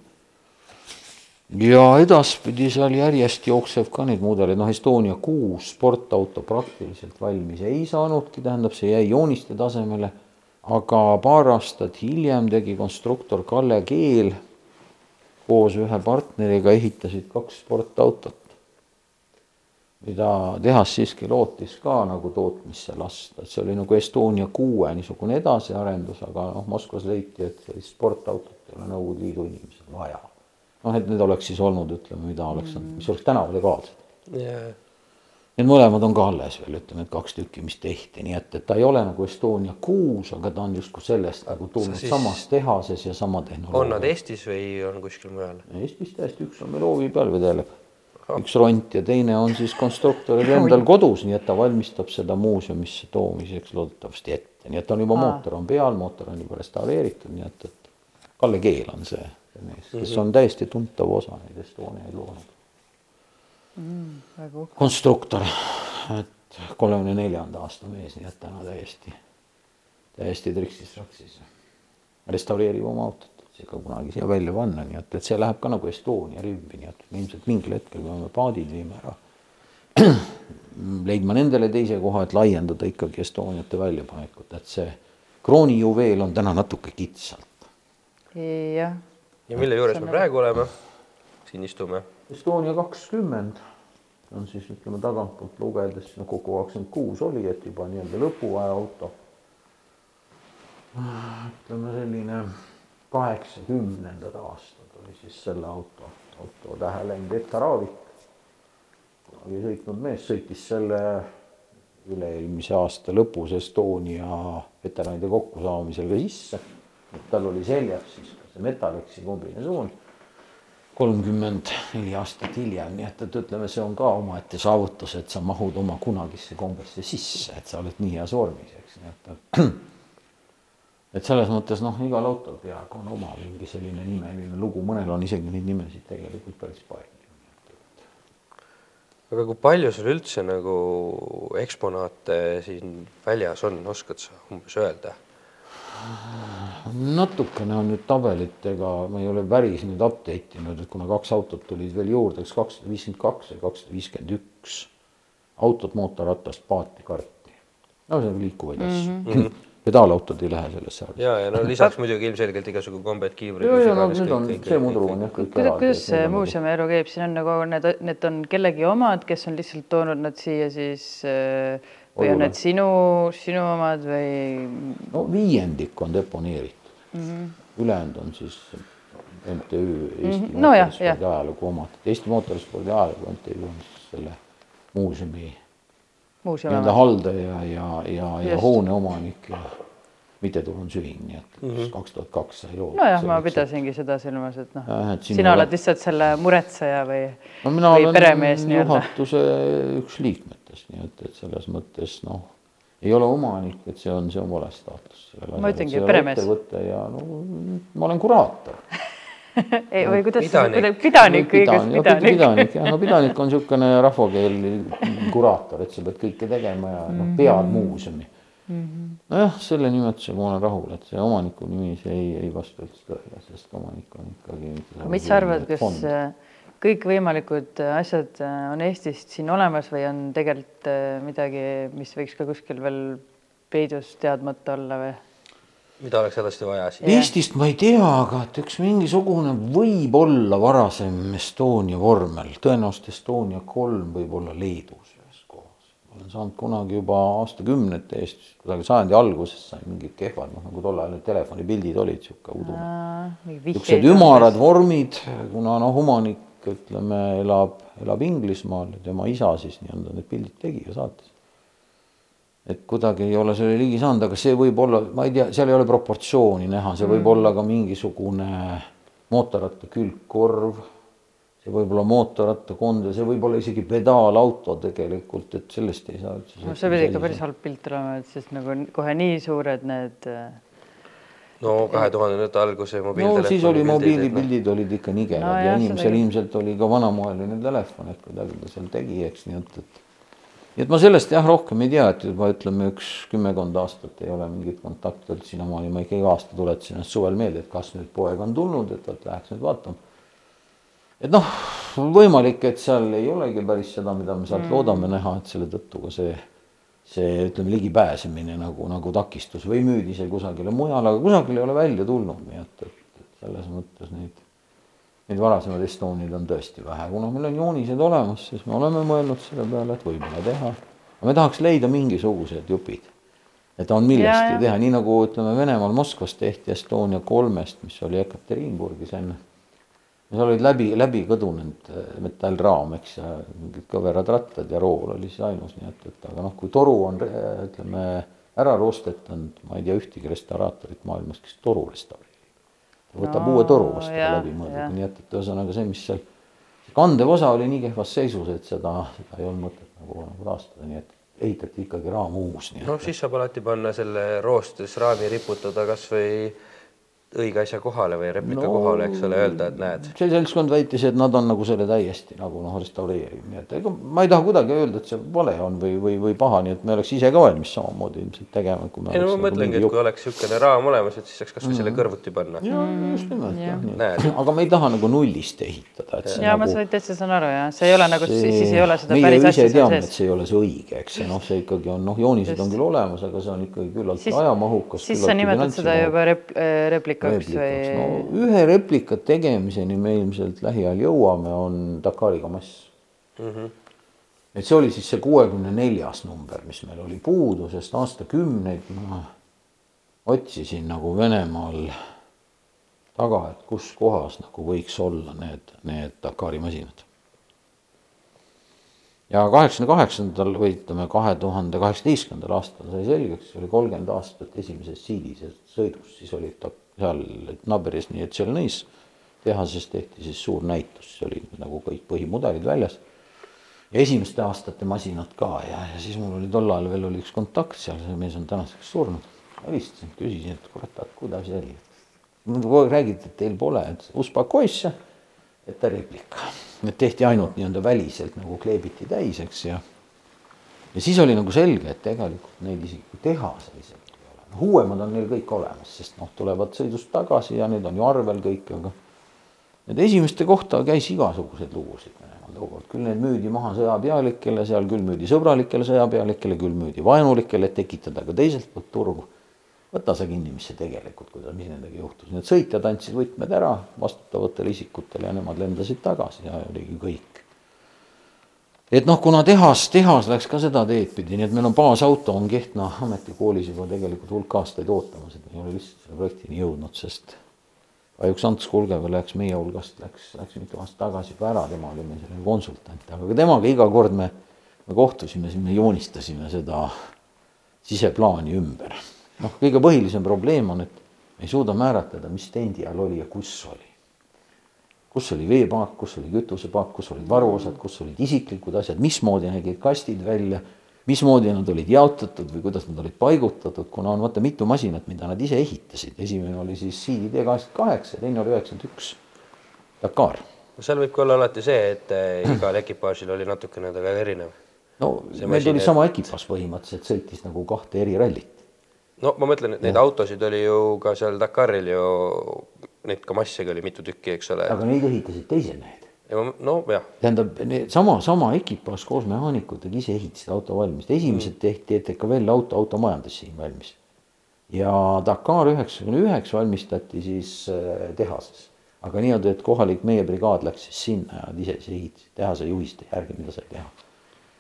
Speaker 3: ja edaspidi seal järjest jookseb ka neid mudeleid, noh, Estonia kuus sportauto praktiliselt valmis ei saanudki, tähendab, see jäi jooniste tasemele. aga paar aastat hiljem tegi konstruktor Kalle Keel koos ühe partneriga ehitasid kaks sportautot mida tehas siiski lootis ka nagu tootmisse lasta, et see oli nagu Estonia kuue niisugune edasiarendus, aga noh, Moskvas leiti, et sellist sportautot ei ole Nõukogude Liidu inimesel vaja. noh, et need oleks siis olnud, ütleme, mida oleks mm., mis oleks tänavu legaalsed
Speaker 1: yeah..
Speaker 3: Need mõlemad on ka alles veel, ütleme, et kaks tükki, mis tehti, nii et, et ta ei ole nagu Estonia kuus, aga ta on justkui sellest nagu tulnud siis... samas tehases ja sama tehnoloogia.
Speaker 1: on nad Eestis või on kuskil mujal?
Speaker 3: Eestis täiesti, üks on meil hoovi peal vedeleb üks ront ja teine on siis konstruktoril endal kodus, nii et ta valmistab seda muuseumisse toomiseks loodetavasti ette, nii et on juba Aa. mootor on peal, mootor on juba restaureeritud, nii et, et Kalle Keel on see mees, kes on täiesti tuntav osa neid Estoniaid loonud
Speaker 2: mm,.
Speaker 3: konstruktor, et kolmekümne neljanda aasta mees, nii et täna täiesti, täiesti triksis-traksis restaureerib oma autot ka kunagi siia välja panna, nii et, et see läheb ka nagu Estonia rivvi, nii et me ilmselt mingil hetkel peame paadid viima ära. leidma nendele teise koha, et laiendada ikkagi Estoniate väljapanekut, et see kroonijuveel on täna natuke kitsalt.
Speaker 2: jah.
Speaker 1: ja mille juures me praegu oleme? siin istume.
Speaker 3: Estonia kakskümmend on siis ütleme tagantpoolt lugedes, no kokku kakskümmend kuus oli, et juba nii-öelda lõpuaja auto. ütleme selline kaheksakümnendad aastad oli siis selle auto, auto tähe läinud Etta Raavik. kunagi sõitnud mees sõitis selle üle-eelmise aasta lõpus Estonia veteranide kokkusaamisel ka sisse. tal oli seljas siis see Metalexi kombinesoon kolmkümmend neli aastat hiljem, nii et, et ütleme, see on ka omaette saavutus, et sa mahud oma kunagisse kombesse sisse, et sa oled nii heas vormis, eks, nii et et selles mõttes noh, igal autol peaaegu on oma mingi selline nimeline lugu, mõnel on isegi neid nimesid tegelikult päris palju.
Speaker 1: aga kui palju sul üldse nagu eksponaate siin väljas on, oskad sa umbes öelda?
Speaker 3: Natukene on nüüd tabelitega, ma ei ole päris nüüd update inud, et kuna kaks autot tulid veel juurde, kas kakssada viiskümmend kaks või kakssada viiskümmend üks autot, mootorratast, paati, karti. no see on liikuvaid asju mm. -hmm pedaalautod ei lähe sellesse arvesse.
Speaker 1: ja, ja no lisaks muidugi ilmselgelt igasugu kombed, kiivrid.
Speaker 3: ja, ja no nüüd on kõik, see mudru on jah kõik
Speaker 2: ära. kuidas see muuseumi elu käib, siin on nagu need, need on kellegi omad, kes on lihtsalt toonud nad siia siis äh, või on need sinu, sinu omad või?
Speaker 3: no viiendik on deponeeritud mm -hmm., ülejäänud on siis MTÜ Eesti mm -hmm. no, Mootorispordi Ajalugu omad, Eesti Mootorispordi Ajalugu MTÜ on siis selle muuseumi nii-öelda haldaja ja, ja, ja, ja hoone omanik ja mittetulundusühing, nii et mm -hmm. kaks tuhat kaks sai loodud.
Speaker 2: nojah, ma pidasingi seda silmas, et noh, sina oled lihtsalt selle muretseja või
Speaker 3: no,, või peremees nii-öelda. juhatuse üks liikmetest, nii et selles mõttes noh, ei ole omanik, et see on, see on vale staatus.
Speaker 2: ma ütlengi, peremees.
Speaker 3: ettevõte ja no ma olen kuraator
Speaker 2: ei, või kuidas pidanik, pidanik, õigus
Speaker 3: pidanik. pidanik jah, no pidanik on niisugune rahvakeeli kuraator, et sa pead kõike tegema ja noh, pead mhm. muuseumi mm -hmm.. nojah, selle nimetusega ma olen rahul, et see omaniku nimi, see ei, ei vasta üldse tõele, sest omanik on ikkagi.
Speaker 2: mis sa arvad, kas äh, kõikvõimalikud äh, asjad äh, on Eestist siin olemas või on tegelikult midagi, mis võiks ka kuskil veel peidus teadmata olla või?
Speaker 1: mida oleks hädasti vaja
Speaker 3: siis? Eestist ma ei tea, aga et üks mingisugune võib-olla varasem Estonia vormel, tõenäoliselt Estonia kolm võib olla Leedus ühes kohas. ma olen saanud kunagi juba aastakümnete eest, kusagil sajandi alguses sain mingid kehvad, noh nagu tol ajal need telefonipildid olid sihuke udune. niisugused ümarad vormid, kuna noh, omanik ütleme, elab, elab Inglismaal ja tema isa siis nii-öelda need pildid tegi ja saatis et kuidagi ei ole sellele ligi saanud, aga see võib olla, ma ei tea, seal ei ole proportsiooni näha, see võib mm. olla ka mingisugune mootorratta külgkorv, see võib olla mootorrattakonde, see võib olla isegi pedaalauto tegelikult, et sellest ei saa üldse.
Speaker 2: no see pidi ikka päris halb pilt olema, et sest nagu kohe nii suured need
Speaker 1: no kahe tuhandendate alguse mobiiltelefoni
Speaker 3: no siis oli
Speaker 1: pildid, et noh.
Speaker 3: mobiilipildid olid ikka nigelad
Speaker 2: No jah,
Speaker 3: ja
Speaker 2: seda
Speaker 3: inimesel
Speaker 2: küll.
Speaker 3: ilmselt oli ka vanamoeline telefon, et kuidagi ta seal tegi, eks nii et, et nii et ma sellest jah, rohkem ei tea, et juba ütleme, üks kümmekond aastat ei ole mingit kontakti olnud, sinnamaani ma ikka iga aasta tuletasin ennast suvel meelde, et kas nüüd poeg on tulnud, et vot läheks nüüd vaatama. et noh, võimalik, et seal ei olegi päris seda, mida me sealt mm. loodame näha, et selle tõttu ka see, see ütleme, ligipääsemine nagu, nagu takistus või müüdi see kusagile mujale, aga kusagil ei ole välja tulnud, nii et, et, selles mõttes neid Neid varasemaid Estoniaid on tõesti vähe, kuna meil on joonised olemas, siis me oleme mõelnud selle peale, et võib-olla teha. aga me tahaks leida mingisugused jupid, et on millestki teha, nii nagu ütleme, Venemaal Moskvas tehti Estonia kolmest, mis oli Ekaterinburgis enne. Seal olid läbi, läbi kõdunenud äh, metallraam, eks, ja mingid kõverad rattad ja rool oli siis ainus, nii et, et aga noh, kui toru on, ütleme, ära roostetanud, ma ei tea ühtegi restauraatorit maailmas, kes toru restaureerib võtab
Speaker 2: No,
Speaker 3: uue toru vastu
Speaker 2: jah,
Speaker 3: läbi mõeldud,
Speaker 2: jah.
Speaker 3: nii et, et ühesõnaga see, mis seal, kandev osa oli nii kehvas seisus, et seda, seda ei olnud mõtet nagu, nagu taastada, nii et ehitati ikkagi raam uus, nii et
Speaker 1: noh, siis saab alati panna selle roostes raami riputada kasvõi õige asja kohale või replika no, kohale, eks ole, öelda, et näed.
Speaker 3: see seltskond väitis, et nad on nagu selle täiesti nagu noh, restaureerinud, nii et ega ma ei taha kuidagi öelda, et see vale on või, või, või paha, nii et me oleks ise ka valmis samamoodi ilmselt tegema,
Speaker 1: ei no ma
Speaker 3: nagu
Speaker 1: mõtlengi, et kui oleks niisugune raam olemas, et siis saaks kasvõi selle kõrvuti panna.
Speaker 3: ja just nimelt jah,
Speaker 1: Näed.
Speaker 3: aga me ei taha nagu nullist ehitada, et see
Speaker 2: ja ma
Speaker 3: nagu
Speaker 2: saan täitsa saan aru ja see ei ole nagu siis, siis ei ole seda
Speaker 3: meie
Speaker 2: päris asja
Speaker 3: ise
Speaker 2: seal
Speaker 3: teame, et
Speaker 2: sees.
Speaker 3: see ei ole see õige, eks see noh, see ikkagi on noh, joonised on küll olemas, aga see on ikkagi küllalt
Speaker 2: siis
Speaker 3: ajamahukas.
Speaker 2: siis sa nimetad seda juba rep-, replikaks või
Speaker 3: no ühe replika tegemiseni me ilmselt lähiajal jõuame, on Dakariga mass mm. -hmm. et see oli siis see kuuekümne neljas number, mis meil oli puudu, sest aastakümneid ma otsisin nagu Venemaal taga, et kus kohas nagu võiks olla need, need Dakari masinad ja kaheksakümne kaheksandal või ütleme, kahe tuhande kaheksateistkümnendal aastal sai selgeks, oli kolmkümmend aastat esimesest siidisest sõidust, siis oli ta seal Naberis nii et Tšelnõis tehases tehti siis suur näitus, see oli nagu kõik põhimudelid väljas. ja esimeste aastate masinad ka ja, ja siis mul oli tol ajal veel oli üks kontakt seal, see mees on tänaseks surnud. helistasin, küsisin, et kurat, et kuidas oli. kogu aeg räägiti, et teil pole, et uspakoisse et replika, need tehti ainult nii-öelda väliselt nagu kleebiti täis, eks ja ja siis oli nagu selge, et tegelikult neid isegi ole, noh uuemad on neil kõik olemas, sest noh, tulevad sõidust tagasi ja need on ju arvel kõik, aga need esimeste kohta käis igasuguseid lugusid Venemaal tookord, küll need müüdi maha sõjapealikele, seal küll müüdi sõbralikele sõjapealikele, küll müüdi vaenulikele, et tekitada ka teiselt poolt turgu. Võta sa kinni, mis see tegelikult, kuidas, mis nendega juhtus, need sõitjad andsid võtmed ära vastutavatele isikutele ja nemad lendasid tagasi ja oligi kõik. Et noh, kuna tehas, tehas läks ka seda teed pidi, nii et meil on baasauto on Kehtna ametikoolis juba tegelikult hulk aastaid ootamas, et me ei ole lihtsalt selle projektini jõudnud, sest kahjuks Ants Kulgev läks meie hulgast, läks, läks mitu aastat tagasi juba ära, tema oli meil selline konsultant, aga ka temaga iga kord me, me kohtusime, siis me joonistasime seda siseplaani ümber noh, kõige põhilisem probleem on, et me ei suuda määratleda, mis tendi all oli ja kus oli. Kus oli veepaak, kus oli kütusepaak, kus olid varuosad, kus olid isiklikud asjad, mismoodi nägid kastid välja, mismoodi nad olid jaotatud või kuidas nad olid paigutatud, kuna on vaata mitu masinat, mida nad ise ehitasid, esimene oli siis CDD kaheksakümmend kaheksa ja teine oli üheksakümmend üks Dakar
Speaker 1: seal võib ka olla alati see, et eh, igal ekipaažil oli natukene ta ka erinev.
Speaker 3: no
Speaker 1: See
Speaker 3: meil tuli sama ekipaaž põhimõtteliselt, sõitis nagu kahte eri rallit.
Speaker 1: no ma mõtlen, et neid autosid oli ju ka seal Dakaril ju, neid ka massigi oli mitu tükki, eks ole.
Speaker 3: aga neid ehitasid teised mehed
Speaker 1: nojah,
Speaker 3: tähendab, sama, sama ekipaaž koos mehaanikutega ise ehitasid auto valmis, esimesed tehti ETKV-l auto, auto majandas siin valmis. ja Dakar üheksakümne üheksa valmistati siis äh, tehases, aga niimoodi, et kohalik meie brigaad läks siis sinna ja nad ise siis ehitasid tehase juhiste järgi, mida sai teha.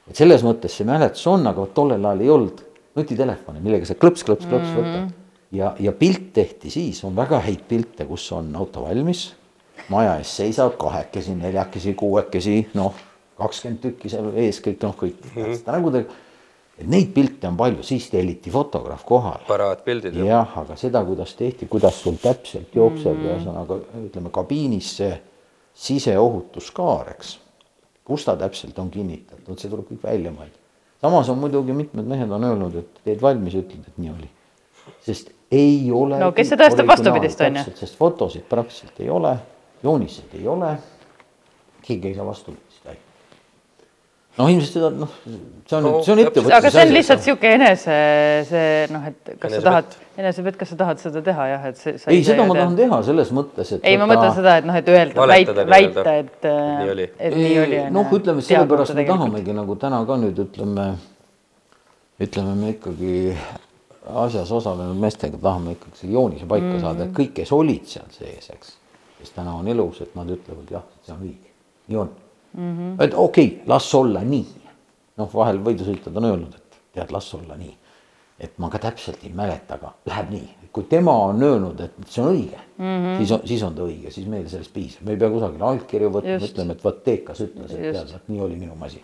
Speaker 3: et selles mõttes see mäletus on, aga tollel ajal ei olnud nutitelefone, millega sa klõps, klõps, klõps võtad. ja, ja pilt tehti siis, on väga häid pilte, kus on auto valmis, maja ees seisab kahekesi, neljakesi, kuuekesi, noh, kakskümmend tükki seal ees kõik, noh, kõik mm -hmm. nägudega. et neid pilte on palju, siis telliti fotograaf kohale.
Speaker 1: paraadpildid.
Speaker 3: jah, aga seda, kuidas tehti, kuidas sul täpselt jookseb mm -hmm. ühesõnaga ütleme kabiinis see siseohutuskaar, eks. kus ta täpselt on kinnitatud, see tuleb kõik välja mõelda. samas on muidugi mitmed mehed on öelnud, et teed valmis ütled, et nii oli. sest ei ole.
Speaker 2: no kes see tõestab vastupidist, on ju.
Speaker 3: sest fotosid praktiliselt ei ole, jooniseid ei ole. keegi ei saa vastupidist väita. noh, ilmselt seda noh, see on no,, see on ettevõtluse.
Speaker 2: aga see on lihtsalt niisugune enese see noh, et kas enesepett. sa tahad, enesepett, kas sa tahad seda teha jah, et see.
Speaker 3: ei, seda ma tahan teha selles mõttes, et.
Speaker 2: ei, ma mõtlen seda, et noh, et öelda, väita, väita, et, et nii oli.
Speaker 3: noh, ütleme sellepärast me tahamegi nagu täna ka nüüd ütleme, ütleme me ikkagi asjas osalenud meestega tahame ikkagi joonise paika mm saada, et kõik, kes olid seal sees, eks, kes täna on elus, et nad ütlevad jah, see on õige, nii on mm. -hmm. et okei okay,, las olla nii. noh, vahel võidusõitjad on öelnud, et tead, las olla nii. et ma ka täpselt ei mäleta, aga läheb nii. kui tema on öelnud, et see on õige mm, -hmm. siis on, siis on ta õige, siis meil sellest piisab, me ei pea kusagile allkirju võtma, ütleme, et vot Teekas ütles, et tead, nii oli minu masin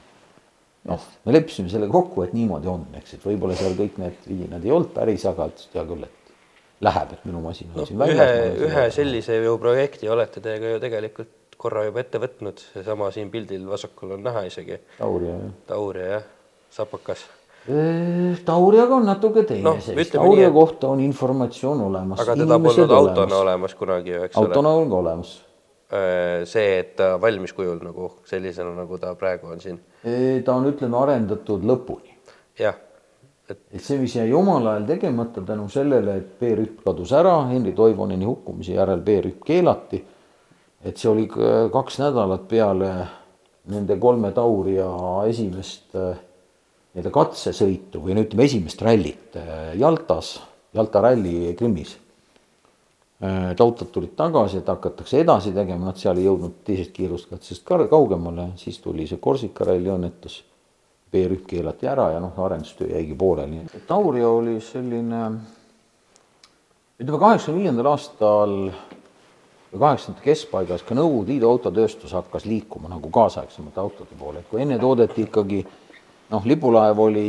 Speaker 3: noh, me leppisime selle kokku, et niimoodi on, eks, et võib-olla seal kõik need vidinad ei olnud päris, aga et hea küll, et läheb, et minu masin on no, siin
Speaker 1: väljas. ühe, ühe sellise ju projekti olete te ka ju tegelikult korra juba ette võtnud, seesama siin pildil vasakul on näha isegi.
Speaker 3: Tauria jah.
Speaker 1: Tauria jah, sapakas.
Speaker 3: Tauriaga on natuke teine no, seis, Tauria nii, kohta on informatsioon olemas.
Speaker 1: aga teda polnud autona olemas kunagi ju, eks
Speaker 3: ole. autona on ka olemas
Speaker 1: see, et ta valmis kujul nagu sellisena, nagu ta praegu on siin?
Speaker 3: ta on, ütleme, arendatud lõpuni.
Speaker 1: jah.
Speaker 3: et, et see, mis jäi omal ajal tegemata tänu sellele, et B-rühm kadus ära Henri Toivoneni hukkumise järel B-rühm keelati. et see oli kaks nädalat peale nende kolme Tauria esimest äh, nii-öelda katsesõitu või no ütleme, esimest rallit äh, Jaltas, Jalta ralli Krimmis Äh, tautad tulid tagasi, et hakatakse edasi tegema, nad seal ei jõudnud teisest kiiruskatsest kaugemale, siis tuli see Korsika ralli õnnetus. B-rühm keelati ära ja noh, arendustöö jäigi pooleli. Tauria oli selline, ütleme kaheksakümne viiendal aastal või kaheksakümnendate keskpaigas ka Nõukogude Liidu autotööstus hakkas liikuma nagu kaasaegsemate autode poole, et kui enne toodeti ikkagi noh, lipulaev oli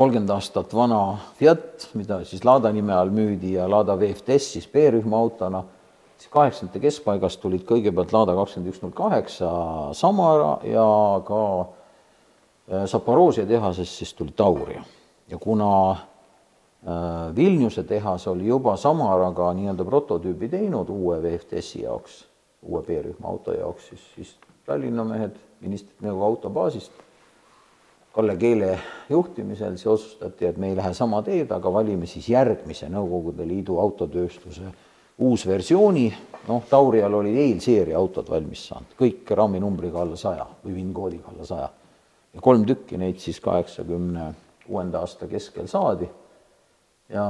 Speaker 3: kolmkümmend aastat vana Fiat, mida siis Lada nime all müüdi ja Lada VFTS siis B-rühma autona, siis kaheksakümnendate keskpaigast tulid kõigepealt Lada kakskümmend üks null kaheksa Samara ja ka äh, Zaporožje tehasest siis tuli Tauria. ja kuna äh, Vilniuse tehas oli juba Samaraga nii-öelda prototüübi teinud uue VFTS-i jaoks, uue B-rühma auto jaoks, siis, siis Tallinna mehed ministrid nagu autobaasist Kalle Keele juhtimisel siis otsustati, et me ei lähe sama teed, aga valime siis järgmise Nõukogude Liidu autotööstuse uusversiooni, noh, Taurial olid eelseeria autod valmis saanud, kõik raamnumbriga alla saja või VIN-koodiga alla saja. ja kolm tükki neid siis kaheksakümne kuuenda aasta keskel saadi ja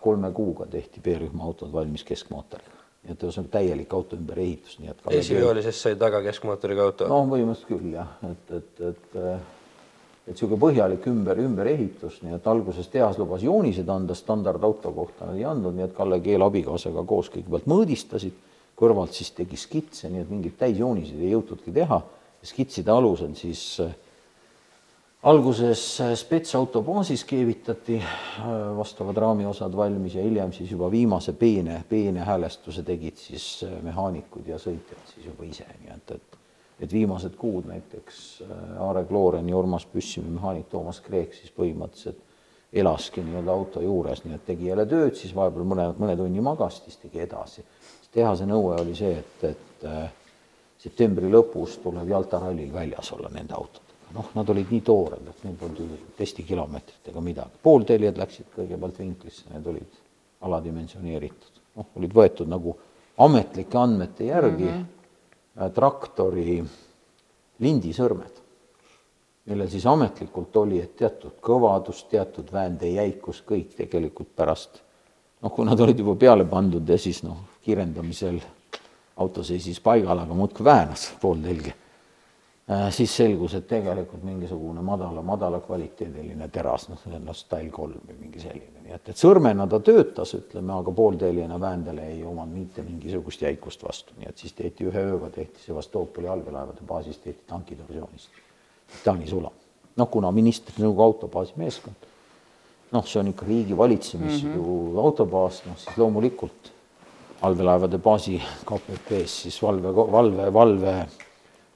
Speaker 3: kolme kuuga tehti B-rühma autod valmis keskmootoriga. nii et ühesõnaga täielik auto ümberehitus, nii et
Speaker 1: esivioolises sai taga keskmootoriga auto?
Speaker 3: noh, põhimõtteliselt küll jah, et, et, et et niisugune põhjalik ümber, ümberehitus, nii et alguses tehas lubas joonised anda standardauto kohta, nad ei andnud, nii et Kalle Keel abikaasaga koos kõigepealt mõõdistasid, kõrvalt siis tegi skitse, nii et mingeid täisjooniseid ei jõutudki teha. skitside alusel siis äh, alguses äh, spetsauto baasis keevitati äh, vastavad raamiosad valmis ja hiljem siis juba viimase peene, peene häälestuse tegid siis mehaanikud ja sõitjad siis juba ise, nii et, et et viimased kuud näiteks äh, Aare Klooren ja Urmas Püssimäe mehaanik Toomas Kreek siis põhimõtteliselt elaski nii-öelda auto juures, nii et tegi jälle tööd, siis vahepeal mõne, mõne tunni magas, siis tegi edasi. tehase nõue oli see, et, et äh, septembri lõpus tuleb Jalta rallil väljas olla nende autodega. noh, nad olid nii toored, et neil polnud testikilomeetrit ega midagi. poolteljed läksid kõigepealt vinklisse, need olid aladimensioneeritud. noh, olid võetud nagu ametlike andmete järgi mm. -hmm Äh, traktori lindisõrmed, millel siis ametlikult oli, et teatud kõvadus, teatud väände jäikus, kõik tegelikult pärast noh, kui nad olid juba peale pandud ja siis noh, kiirendamisel auto seisis paigal, aga muudkui väänas pooltelge. Äh, siis selgus, et tegelikult mingisugune madala, madala kvaliteediline teras, noh, see on Style kolm või mingi selline, nii et, et sõrmena ta töötas, ütleme, aga poolteljena väändele ei omanud mitte mingisugust jäikust vastu, nii et siis tehti ühe ööga, tehti Sevastopoli allveelaevade baasis, tehti tankidivisioonist Taani sula. noh, kuna ministri nõukogu autobaasi meeskond, noh, see on ikka riigi valitsemis mm -hmm. ju autobaas, noh siis loomulikult allveelaevade baasi KPP-s siis valve, valve, valve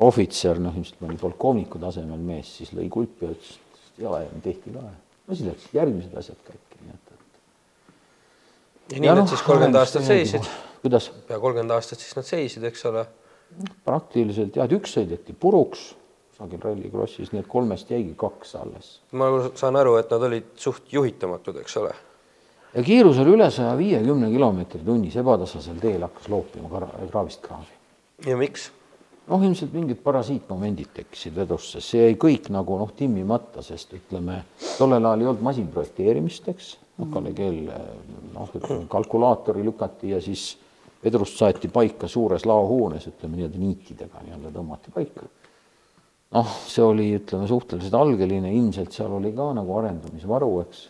Speaker 3: ohvitser, noh, ilmselt oli polkovniku tasemel mees, siis lõi kulpi ja ütles, et jaa, ja tehti ka. no siis läksid järgmised asjad käiku, nii et, et
Speaker 1: ja nii ja nad no, siis kolmkümmend aastat seisid.
Speaker 3: kuidas?
Speaker 1: pea kolmkümmend aastat siis nad seisid, eks ole.
Speaker 3: praktiliselt jah, et üks sõideti puruks kusagil Rallycrossis, nii et kolmest jäigi kaks alles.
Speaker 1: ma saan aru, et nad olid suht juhitamatud, eks ole.
Speaker 3: ja kiirus oli üle saja viiekümne kilomeetri tunnis, ebatasasel teel hakkas loopima kraavist kraavi.
Speaker 1: ja miks?
Speaker 3: Noh, ilmselt mingid parasiitmomendid tekkisid vedusse, see jäi kõik nagu noh, timmimata, sest ütleme, tollel ajal ei olnud masinprojekteerimist, eks, noh, Kalle Keel noh, ütleme kalkulaatori lükati ja siis vedrust saeti paika suures laohoones, ütleme nii-öelda niitidega nii-öelda tõmmati paika. noh, see oli, ütleme, suhteliselt algeline, ilmselt seal oli ka nagu arendumisvaru, eks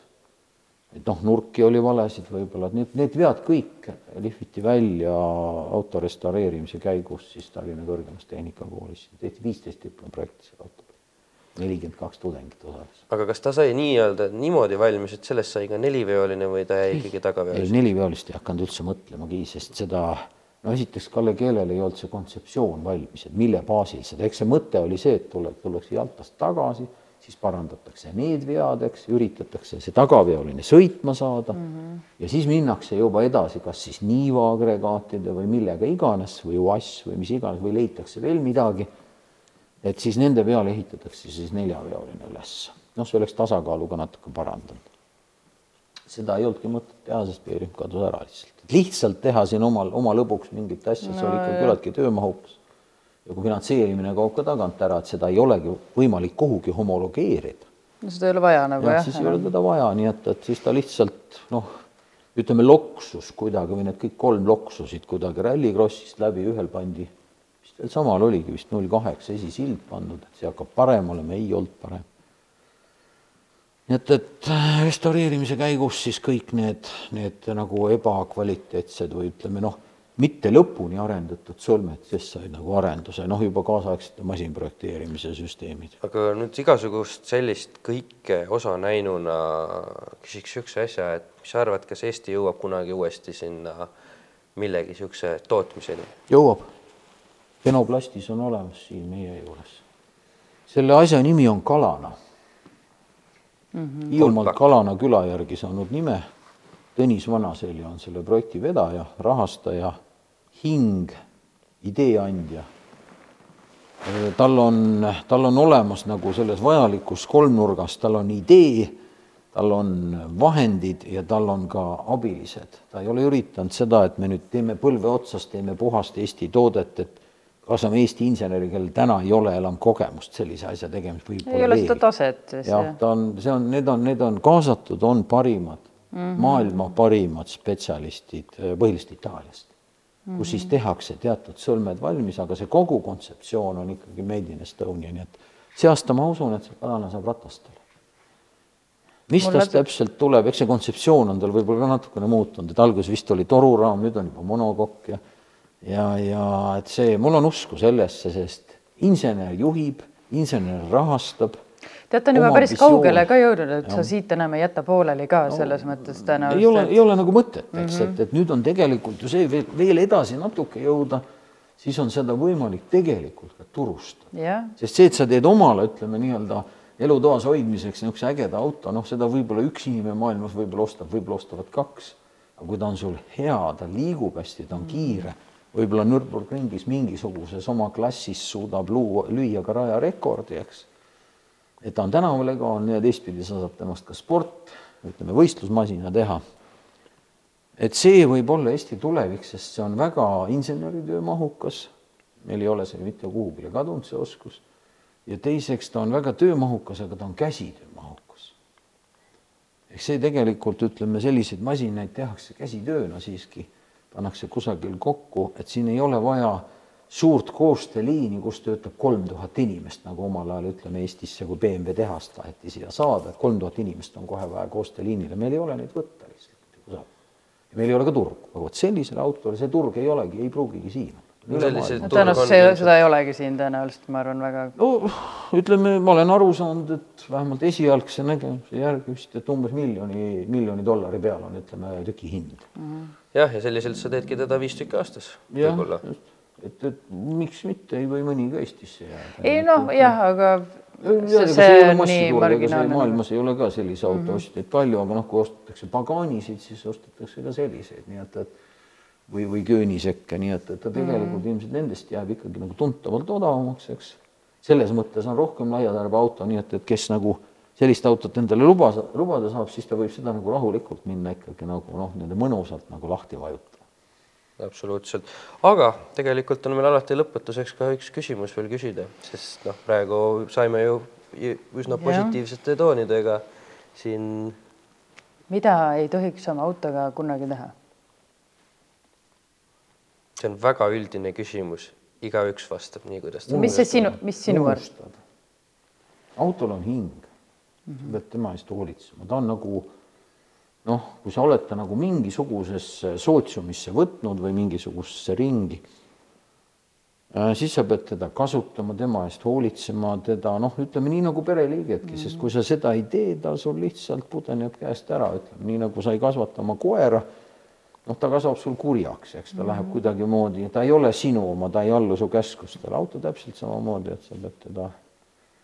Speaker 3: et noh, nurki oli valesid võib-olla, et need, need vead kõik lihviti välja auto restaureerimise käigus siis Tallinna Kõrgemas Tehnikakoolis, tehti viisteist diplomiprojekti selle auto peal, nelikümmend kaks tudengit osales.
Speaker 1: aga kas ta sai nii-öelda niimoodi valmis, et sellest sai ka neliveoline või ta jäi ikkagi tagaveoliseks?
Speaker 3: neliveolist ei hakanud üldse mõtlemagi, sest seda no esiteks Kalle Keelel ei olnud see kontseptsioon valmis, et mille baasil seda, eks see mõte oli see, et tuleb, tullakse Jaltast tagasi siis parandatakse need vead, eks, üritatakse see tagaveoline sõitma saada mm -hmm. ja siis minnakse juba edasi, kas siis niiva agregaatide või millega iganes või uass või mis iganes või leitakse veel midagi. et siis nende peale ehitatakse siis neljaveoline üles. noh, see oleks tasakaalu ka natuke parandanud. seda ei olnudki mõtet teha, sest PRIF kadus ära lihtsalt. lihtsalt teha siin omal, oma lõbuks mingit asja no,, see oli ikka küllaltki töömahukas ja kui finantseerimine kaob ka tagant ära, et seda ei olegi võimalik kuhugi homologeerida.
Speaker 2: no seda ei ole vaja nagu jah?
Speaker 3: siis ei ole teda vaja, nii et, et siis ta lihtsalt noh, ütleme loksus kuidagi või need kõik kolm loksusid kuidagi Rallycrossist läbi, ühel pandi, vist veel samal oligi vist null kaheksa esisild pandud, et see hakkab parem olema, ei olnud parem. nii et, et restaureerimise käigus siis kõik need, need nagu ebakvaliteetsed või ütleme noh mitte lõpuni arendatud sõlmed, kes said nagu arenduse, noh, juba kaasaegsete masinprojekteerimise süsteemid.
Speaker 1: aga nüüd igasugust sellist kõike osanäinuna küsiks niisuguse asja, et mis sa arvad, kas Eesti jõuab kunagi uuesti sinna millegi niisuguse tootmiseni?
Speaker 3: jõuab. Penoplastis on olemas siin meie juures. selle asja nimi on Kalana mm. -hmm. Hiiumaalt Kalana küla järgi saanud nime Tõnis Vanaselja on selle projekti vedaja, rahastaja, hing, idee andja. tal on, tal on olemas nagu selles vajalikus kolmnurgas, tal on idee, tal on vahendid ja tal on ka abilised. ta ei ole üritanud seda, et me nüüd teeme põlve otsas, teeme puhast Eesti toodet, et kaasame Eesti inseneri, kellel täna ei ole enam kogemust sellise asja tegemist.
Speaker 2: ei ole seda taset
Speaker 3: jah, ta on, see on, need on, need on kaasatud, on parimad mm -hmm. maailma parimad spetsialistid äh, põhiliselt Itaaliast mm, -hmm. kus siis tehakse teatud sõlmed valmis, aga see kogu kontseptsioon on ikkagi made in Estonia, nii et see aasta ma usun, et see kalana saab ratastele. mis Mul tast täpselt tuleb, eks see kontseptsioon on tal võib-olla ka natukene muutunud, et alguses vist oli toruraam, nüüd on juba monokokk ja ja, ja et see, mul on usku sellesse, sest insener juhib, insener rahastab
Speaker 2: tead, ta on juba päris visioon. kaugele ka jõudnud, et ja. sa siit enam ei jäta pooleli ka no, selles mõttes tõenäoliselt.
Speaker 3: ei ole ei ole nagu mõtet, eks mm, -hmm. et, et nüüd on tegelikult ju see veel, veel edasi natuke jõuda, siis on seda võimalik tegelikult ka turustada. sest see, et sa teed omale, ütleme nii-öelda elutoas hoidmiseks niisuguse ägeda auto, noh, seda võib-olla üks inimene maailmas võib-olla ostab, võib-olla ostavad kaks. aga kui ta on sul hea, ta liigub hästi, ta on kiire, võib-olla Nürburgringis mingisuguses oma klassis suudab luua, lüüa ka rajarekordi, eks et ta on tänavalegaal ja teistpidi sa saad temast ka sport, ütleme võistlusmasina teha. et see võib olla Eesti tulevik, sest see on väga inseneritöö mahukas. meil ei ole see mitte kuhugile kadunud, see oskus. ja teiseks ta on väga töömahukas, aga ta on käsitöö mahukas. eks see tegelikult ütleme, selliseid masinaid tehakse käsitööna siiski, pannakse kusagil kokku, et siin ei ole vaja suurt koostööliini, kus töötab kolm tuhat inimest, nagu omal ajal ütleme Eestisse, kui BMW tehast taheti siia saada, et kolm tuhat inimest on kohe vaja koostööliinile, meil ei ole neid võtta lihtsalt. ja meil ei ole ka turgu, aga vot sellisele autole see turg ei olegi, ei pruugigi siin
Speaker 2: tõenäoliselt see, seda ei olegi siin tõenäoliselt, ma arvan väga.
Speaker 3: no ütleme, ma olen aru saanud, et vähemalt esialgse nägemuse järgi vist, et umbes miljoni, miljoni dollari peal on, ütleme, tüki hind mm.
Speaker 1: -hmm. jah, ja selliselt sa teedki teda viis tükki aastas võib-olla
Speaker 3: et, et miks mitte, ei või mõni ka Eestisse jääda.
Speaker 2: ei noh, jah, aga
Speaker 3: see ei ole massituur, ega see maailmas ei ole ka sellise auto mm -hmm. ostjaid palju, aga noh, kui ostetakse Paganisid, siis ostetakse ka selliseid, nii et, et või, või köönisekke, nii et, et ta tegelikult mm -hmm. ilmselt nendest jääb ikkagi nagu tuntavalt odavamaks, eks. selles mõttes on rohkem laiatärbe auto, nii et, et kes nagu sellist autot endale luba, lubada saab, siis ta võib seda nagu rahulikult minna ikkagi nagu noh, nii-öelda mõnusalt nagu lahti vajutada
Speaker 1: absoluutselt, aga tegelikult on meil alati lõpetuseks ka üks küsimus veel küsida, sest noh, praegu saime ju üsna positiivsete toonidega siin.
Speaker 2: mida ei tohiks oma autoga kunagi teha?
Speaker 1: see on väga üldine küsimus, igaüks vastab nii, kuidas
Speaker 2: ta. mis see sinu, mis sinu arvates?
Speaker 3: autol on hing mm, -hmm. tema eest hoolitsema, ta on nagu noh, kui sa oled ta nagu mingisugusesse sootsiumisse võtnud või mingisugusesse ringi, äh, siis sa pead teda kasutama, tema eest hoolitsema, teda noh, ütleme nii nagu pereliigetki mm, -hmm. sest kui sa seda ei tee, ta sul lihtsalt pudeneb käest ära, ütleme nii nagu sa ei kasvata oma koera, noh, ta kasvab sul kurjaks, eks ta mm -hmm. läheb kuidagimoodi, ta ei ole sinu oma, ta ei allu su käskustele, auto täpselt samamoodi, et sa pead teda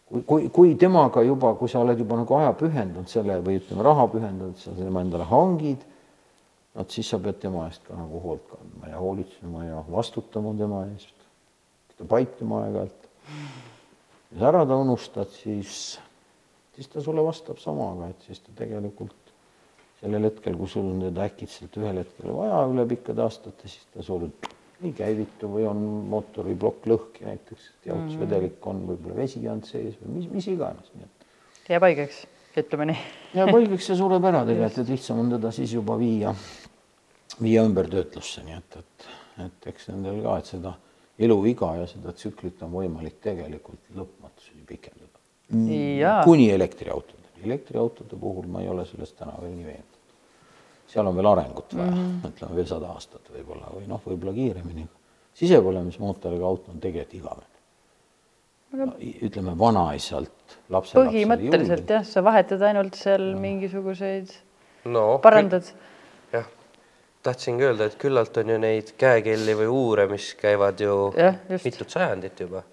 Speaker 3: kui, kui, kui temaga juba, kui sa oled juba nagu aja pühendanud selle või ütleme, raha pühendanud, sa tema endale hangid, vot siis sa pead tema eest ka nagu hoolt kandma ja hoolitsema ja vastutama tema eest, ta paituma aeg-ajalt. kui sa ära ta unustad, siis, siis ta sulle vastab samaga, et siis ta tegelikult sellel hetkel, kui sul on teda äkitselt ühel hetkel vaja üle pikkade aastate, siis ta sul ei käivitu või on mootoriplokk lõhki näiteks, jahutusvedelik on võib-olla vesi jäänud sees või mis, mis iganes, nii et.
Speaker 2: jääb haigeks, ütleme nii.
Speaker 3: jääb haigeks ja sureb ära tegelikult, et lihtsam on teda siis juba viia, viia ümbertöötlusse, nii et, et, et eks nendel ka, et seda eluiga ja seda tsüklit on võimalik tegelikult lõpmatuseni pikendada. kuni elektriautodeni, elektriautode puhul ma ei ole sellest täna veel nii veendunud seal on veel arengut vaja mm, -hmm. ütleme veel sada aastat võib-olla või noh, võib-olla kiiremini. sisepõlemismootoriga auto on tegelikult igavene no, ütleme vanaisalt lapse.
Speaker 2: põhimõtteliselt jah, sa vahetad ainult seal no. mingisuguseid no,, parandad.
Speaker 1: jah, tahtsingi öelda, et küllalt on ju neid käekelli või uure, mis käivad ju ja, mitut sajandit juba,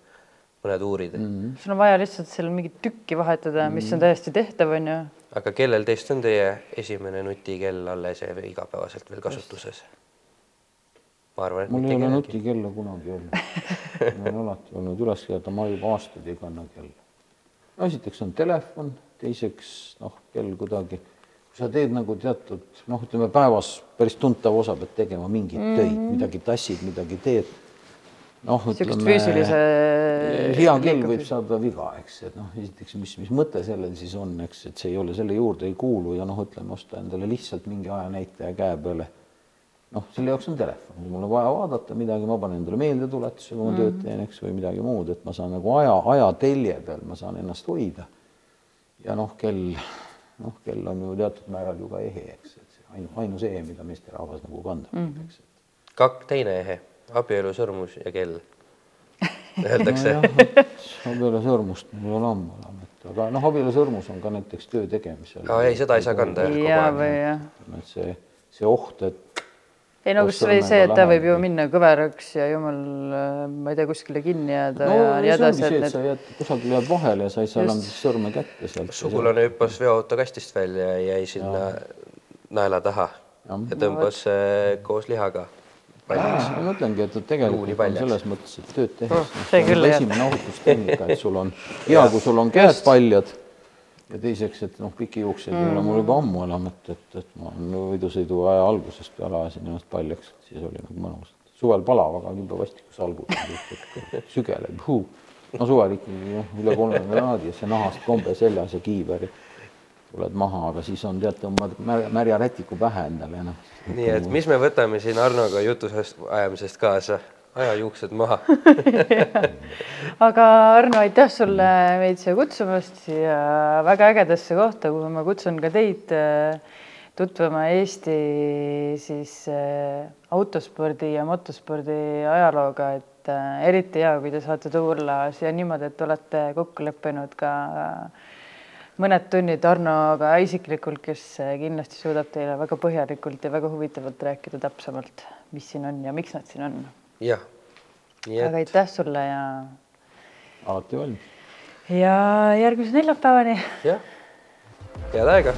Speaker 1: mõned uurid mm.
Speaker 2: -hmm. sul on vaja lihtsalt seal mingit tükki vahetada, mis on täiesti tehtav, on ju
Speaker 1: aga kellel teist on teie esimene nutikell alles ja igapäevaselt veel kasutuses?
Speaker 3: ma arvan, et mul ei ole nutikella kunagi olnud mul on alati olnud üles seada, ma juba aastaid ei kanna kella. no esiteks on telefon, teiseks noh, kell kuidagi, kui sa teed nagu teatud noh, ütleme päevas päris tuntav osa pead tegema mingeid mm -hmm. töid, midagi tassid, midagi teed noh, ütleme füüsilise... hea kell võib saada viga, eks, et noh, esiteks, mis, mis mõte sellel siis on, eks, et see ei ole selle juurde ei kuulu ja noh, ütleme osta endale lihtsalt mingi ajanäitaja käe peale. noh, selle jaoks on telefon, mul on vaja vaadata midagi, ma panen endale meeldetuletuse, kui ma mm -hmm. tööd teen, eks, või midagi muud, et ma saan nagu aja, ajatelje peal, ma saan ennast hoida. ja noh, kell, noh, kell on ju teatud määral ju ka ehe, eks, et see ainu, ainus ehe, mida meesterahvas nagu kandab mm, -hmm. eks.
Speaker 1: kak-, teine ehe abielusõrmus ja kell öeldakse
Speaker 3: no. abielusõrmust mul ei ole ammu enam, et aga noh, abielusõrmus on ka näiteks töö tegemisel.
Speaker 1: ei, seda ei saa kanda
Speaker 2: jah. ja, või jah.
Speaker 3: et see, see oht, et
Speaker 2: ei no kas või see, et ta võib ju minna kõveraks ja jumal, ma ei tea, kuskile kinni jääda no, ja nii edasi.
Speaker 3: see, et need... sa jääd kusagil jääd vahele ja sa ei saa enam sõrme kätte sealt.
Speaker 1: sugulane hüppas veoauto kastist välja ja jäi sinna ja. naela taha ja, ja tõmbas no, koos lihaga
Speaker 3: valmis. ma mõtlengi, et tegelikult on selles mõttes, et tööd tehes oh, no, see on küll esimene ohutustehnika, et sul on hea, kui sul on käed paljad. Ja teiseks, et noh, pikijuukseid mm. ei ole mul juba ammu enam, et, et, et ma võidusõidu aja algusest peale ajasin ennast paljaks, siis oli nagu mõnus. suvel palav, aga jube vastikus algul sügeleb, no suvel ikkagi noh, üle kolmekümne kraadi ja see nahast kombe seljas ja kiiver ja tuled maha, aga siis on tead, tõmbad märja rätiku pähe endale ja noh.
Speaker 1: Nii et mis me võtame siin Arnoga jutusest ajamisest kaasa? aja juuksed maha.
Speaker 2: Aga Arno, aitäh sulle meid siia kutsumast siia väga ägedasse kohta, kuhu ma kutsun ka teid äh, tutvuma Eesti siis äh, autospordi ja motospordi ajalooga, et äh, eriti hea, kui te saate tulla siia niimoodi, et olete kokku leppinud ka äh, mõned tunnid Arnoga isiklikult, kes kindlasti suudab teile väga põhjalikult ja väga huvitavalt rääkida täpsemalt, mis siin on ja miks nad siin on.
Speaker 1: jah.
Speaker 2: aga aitäh sulle ja.
Speaker 3: alati valmis.
Speaker 2: ja järgmise neljapäevani.
Speaker 1: jah, head aega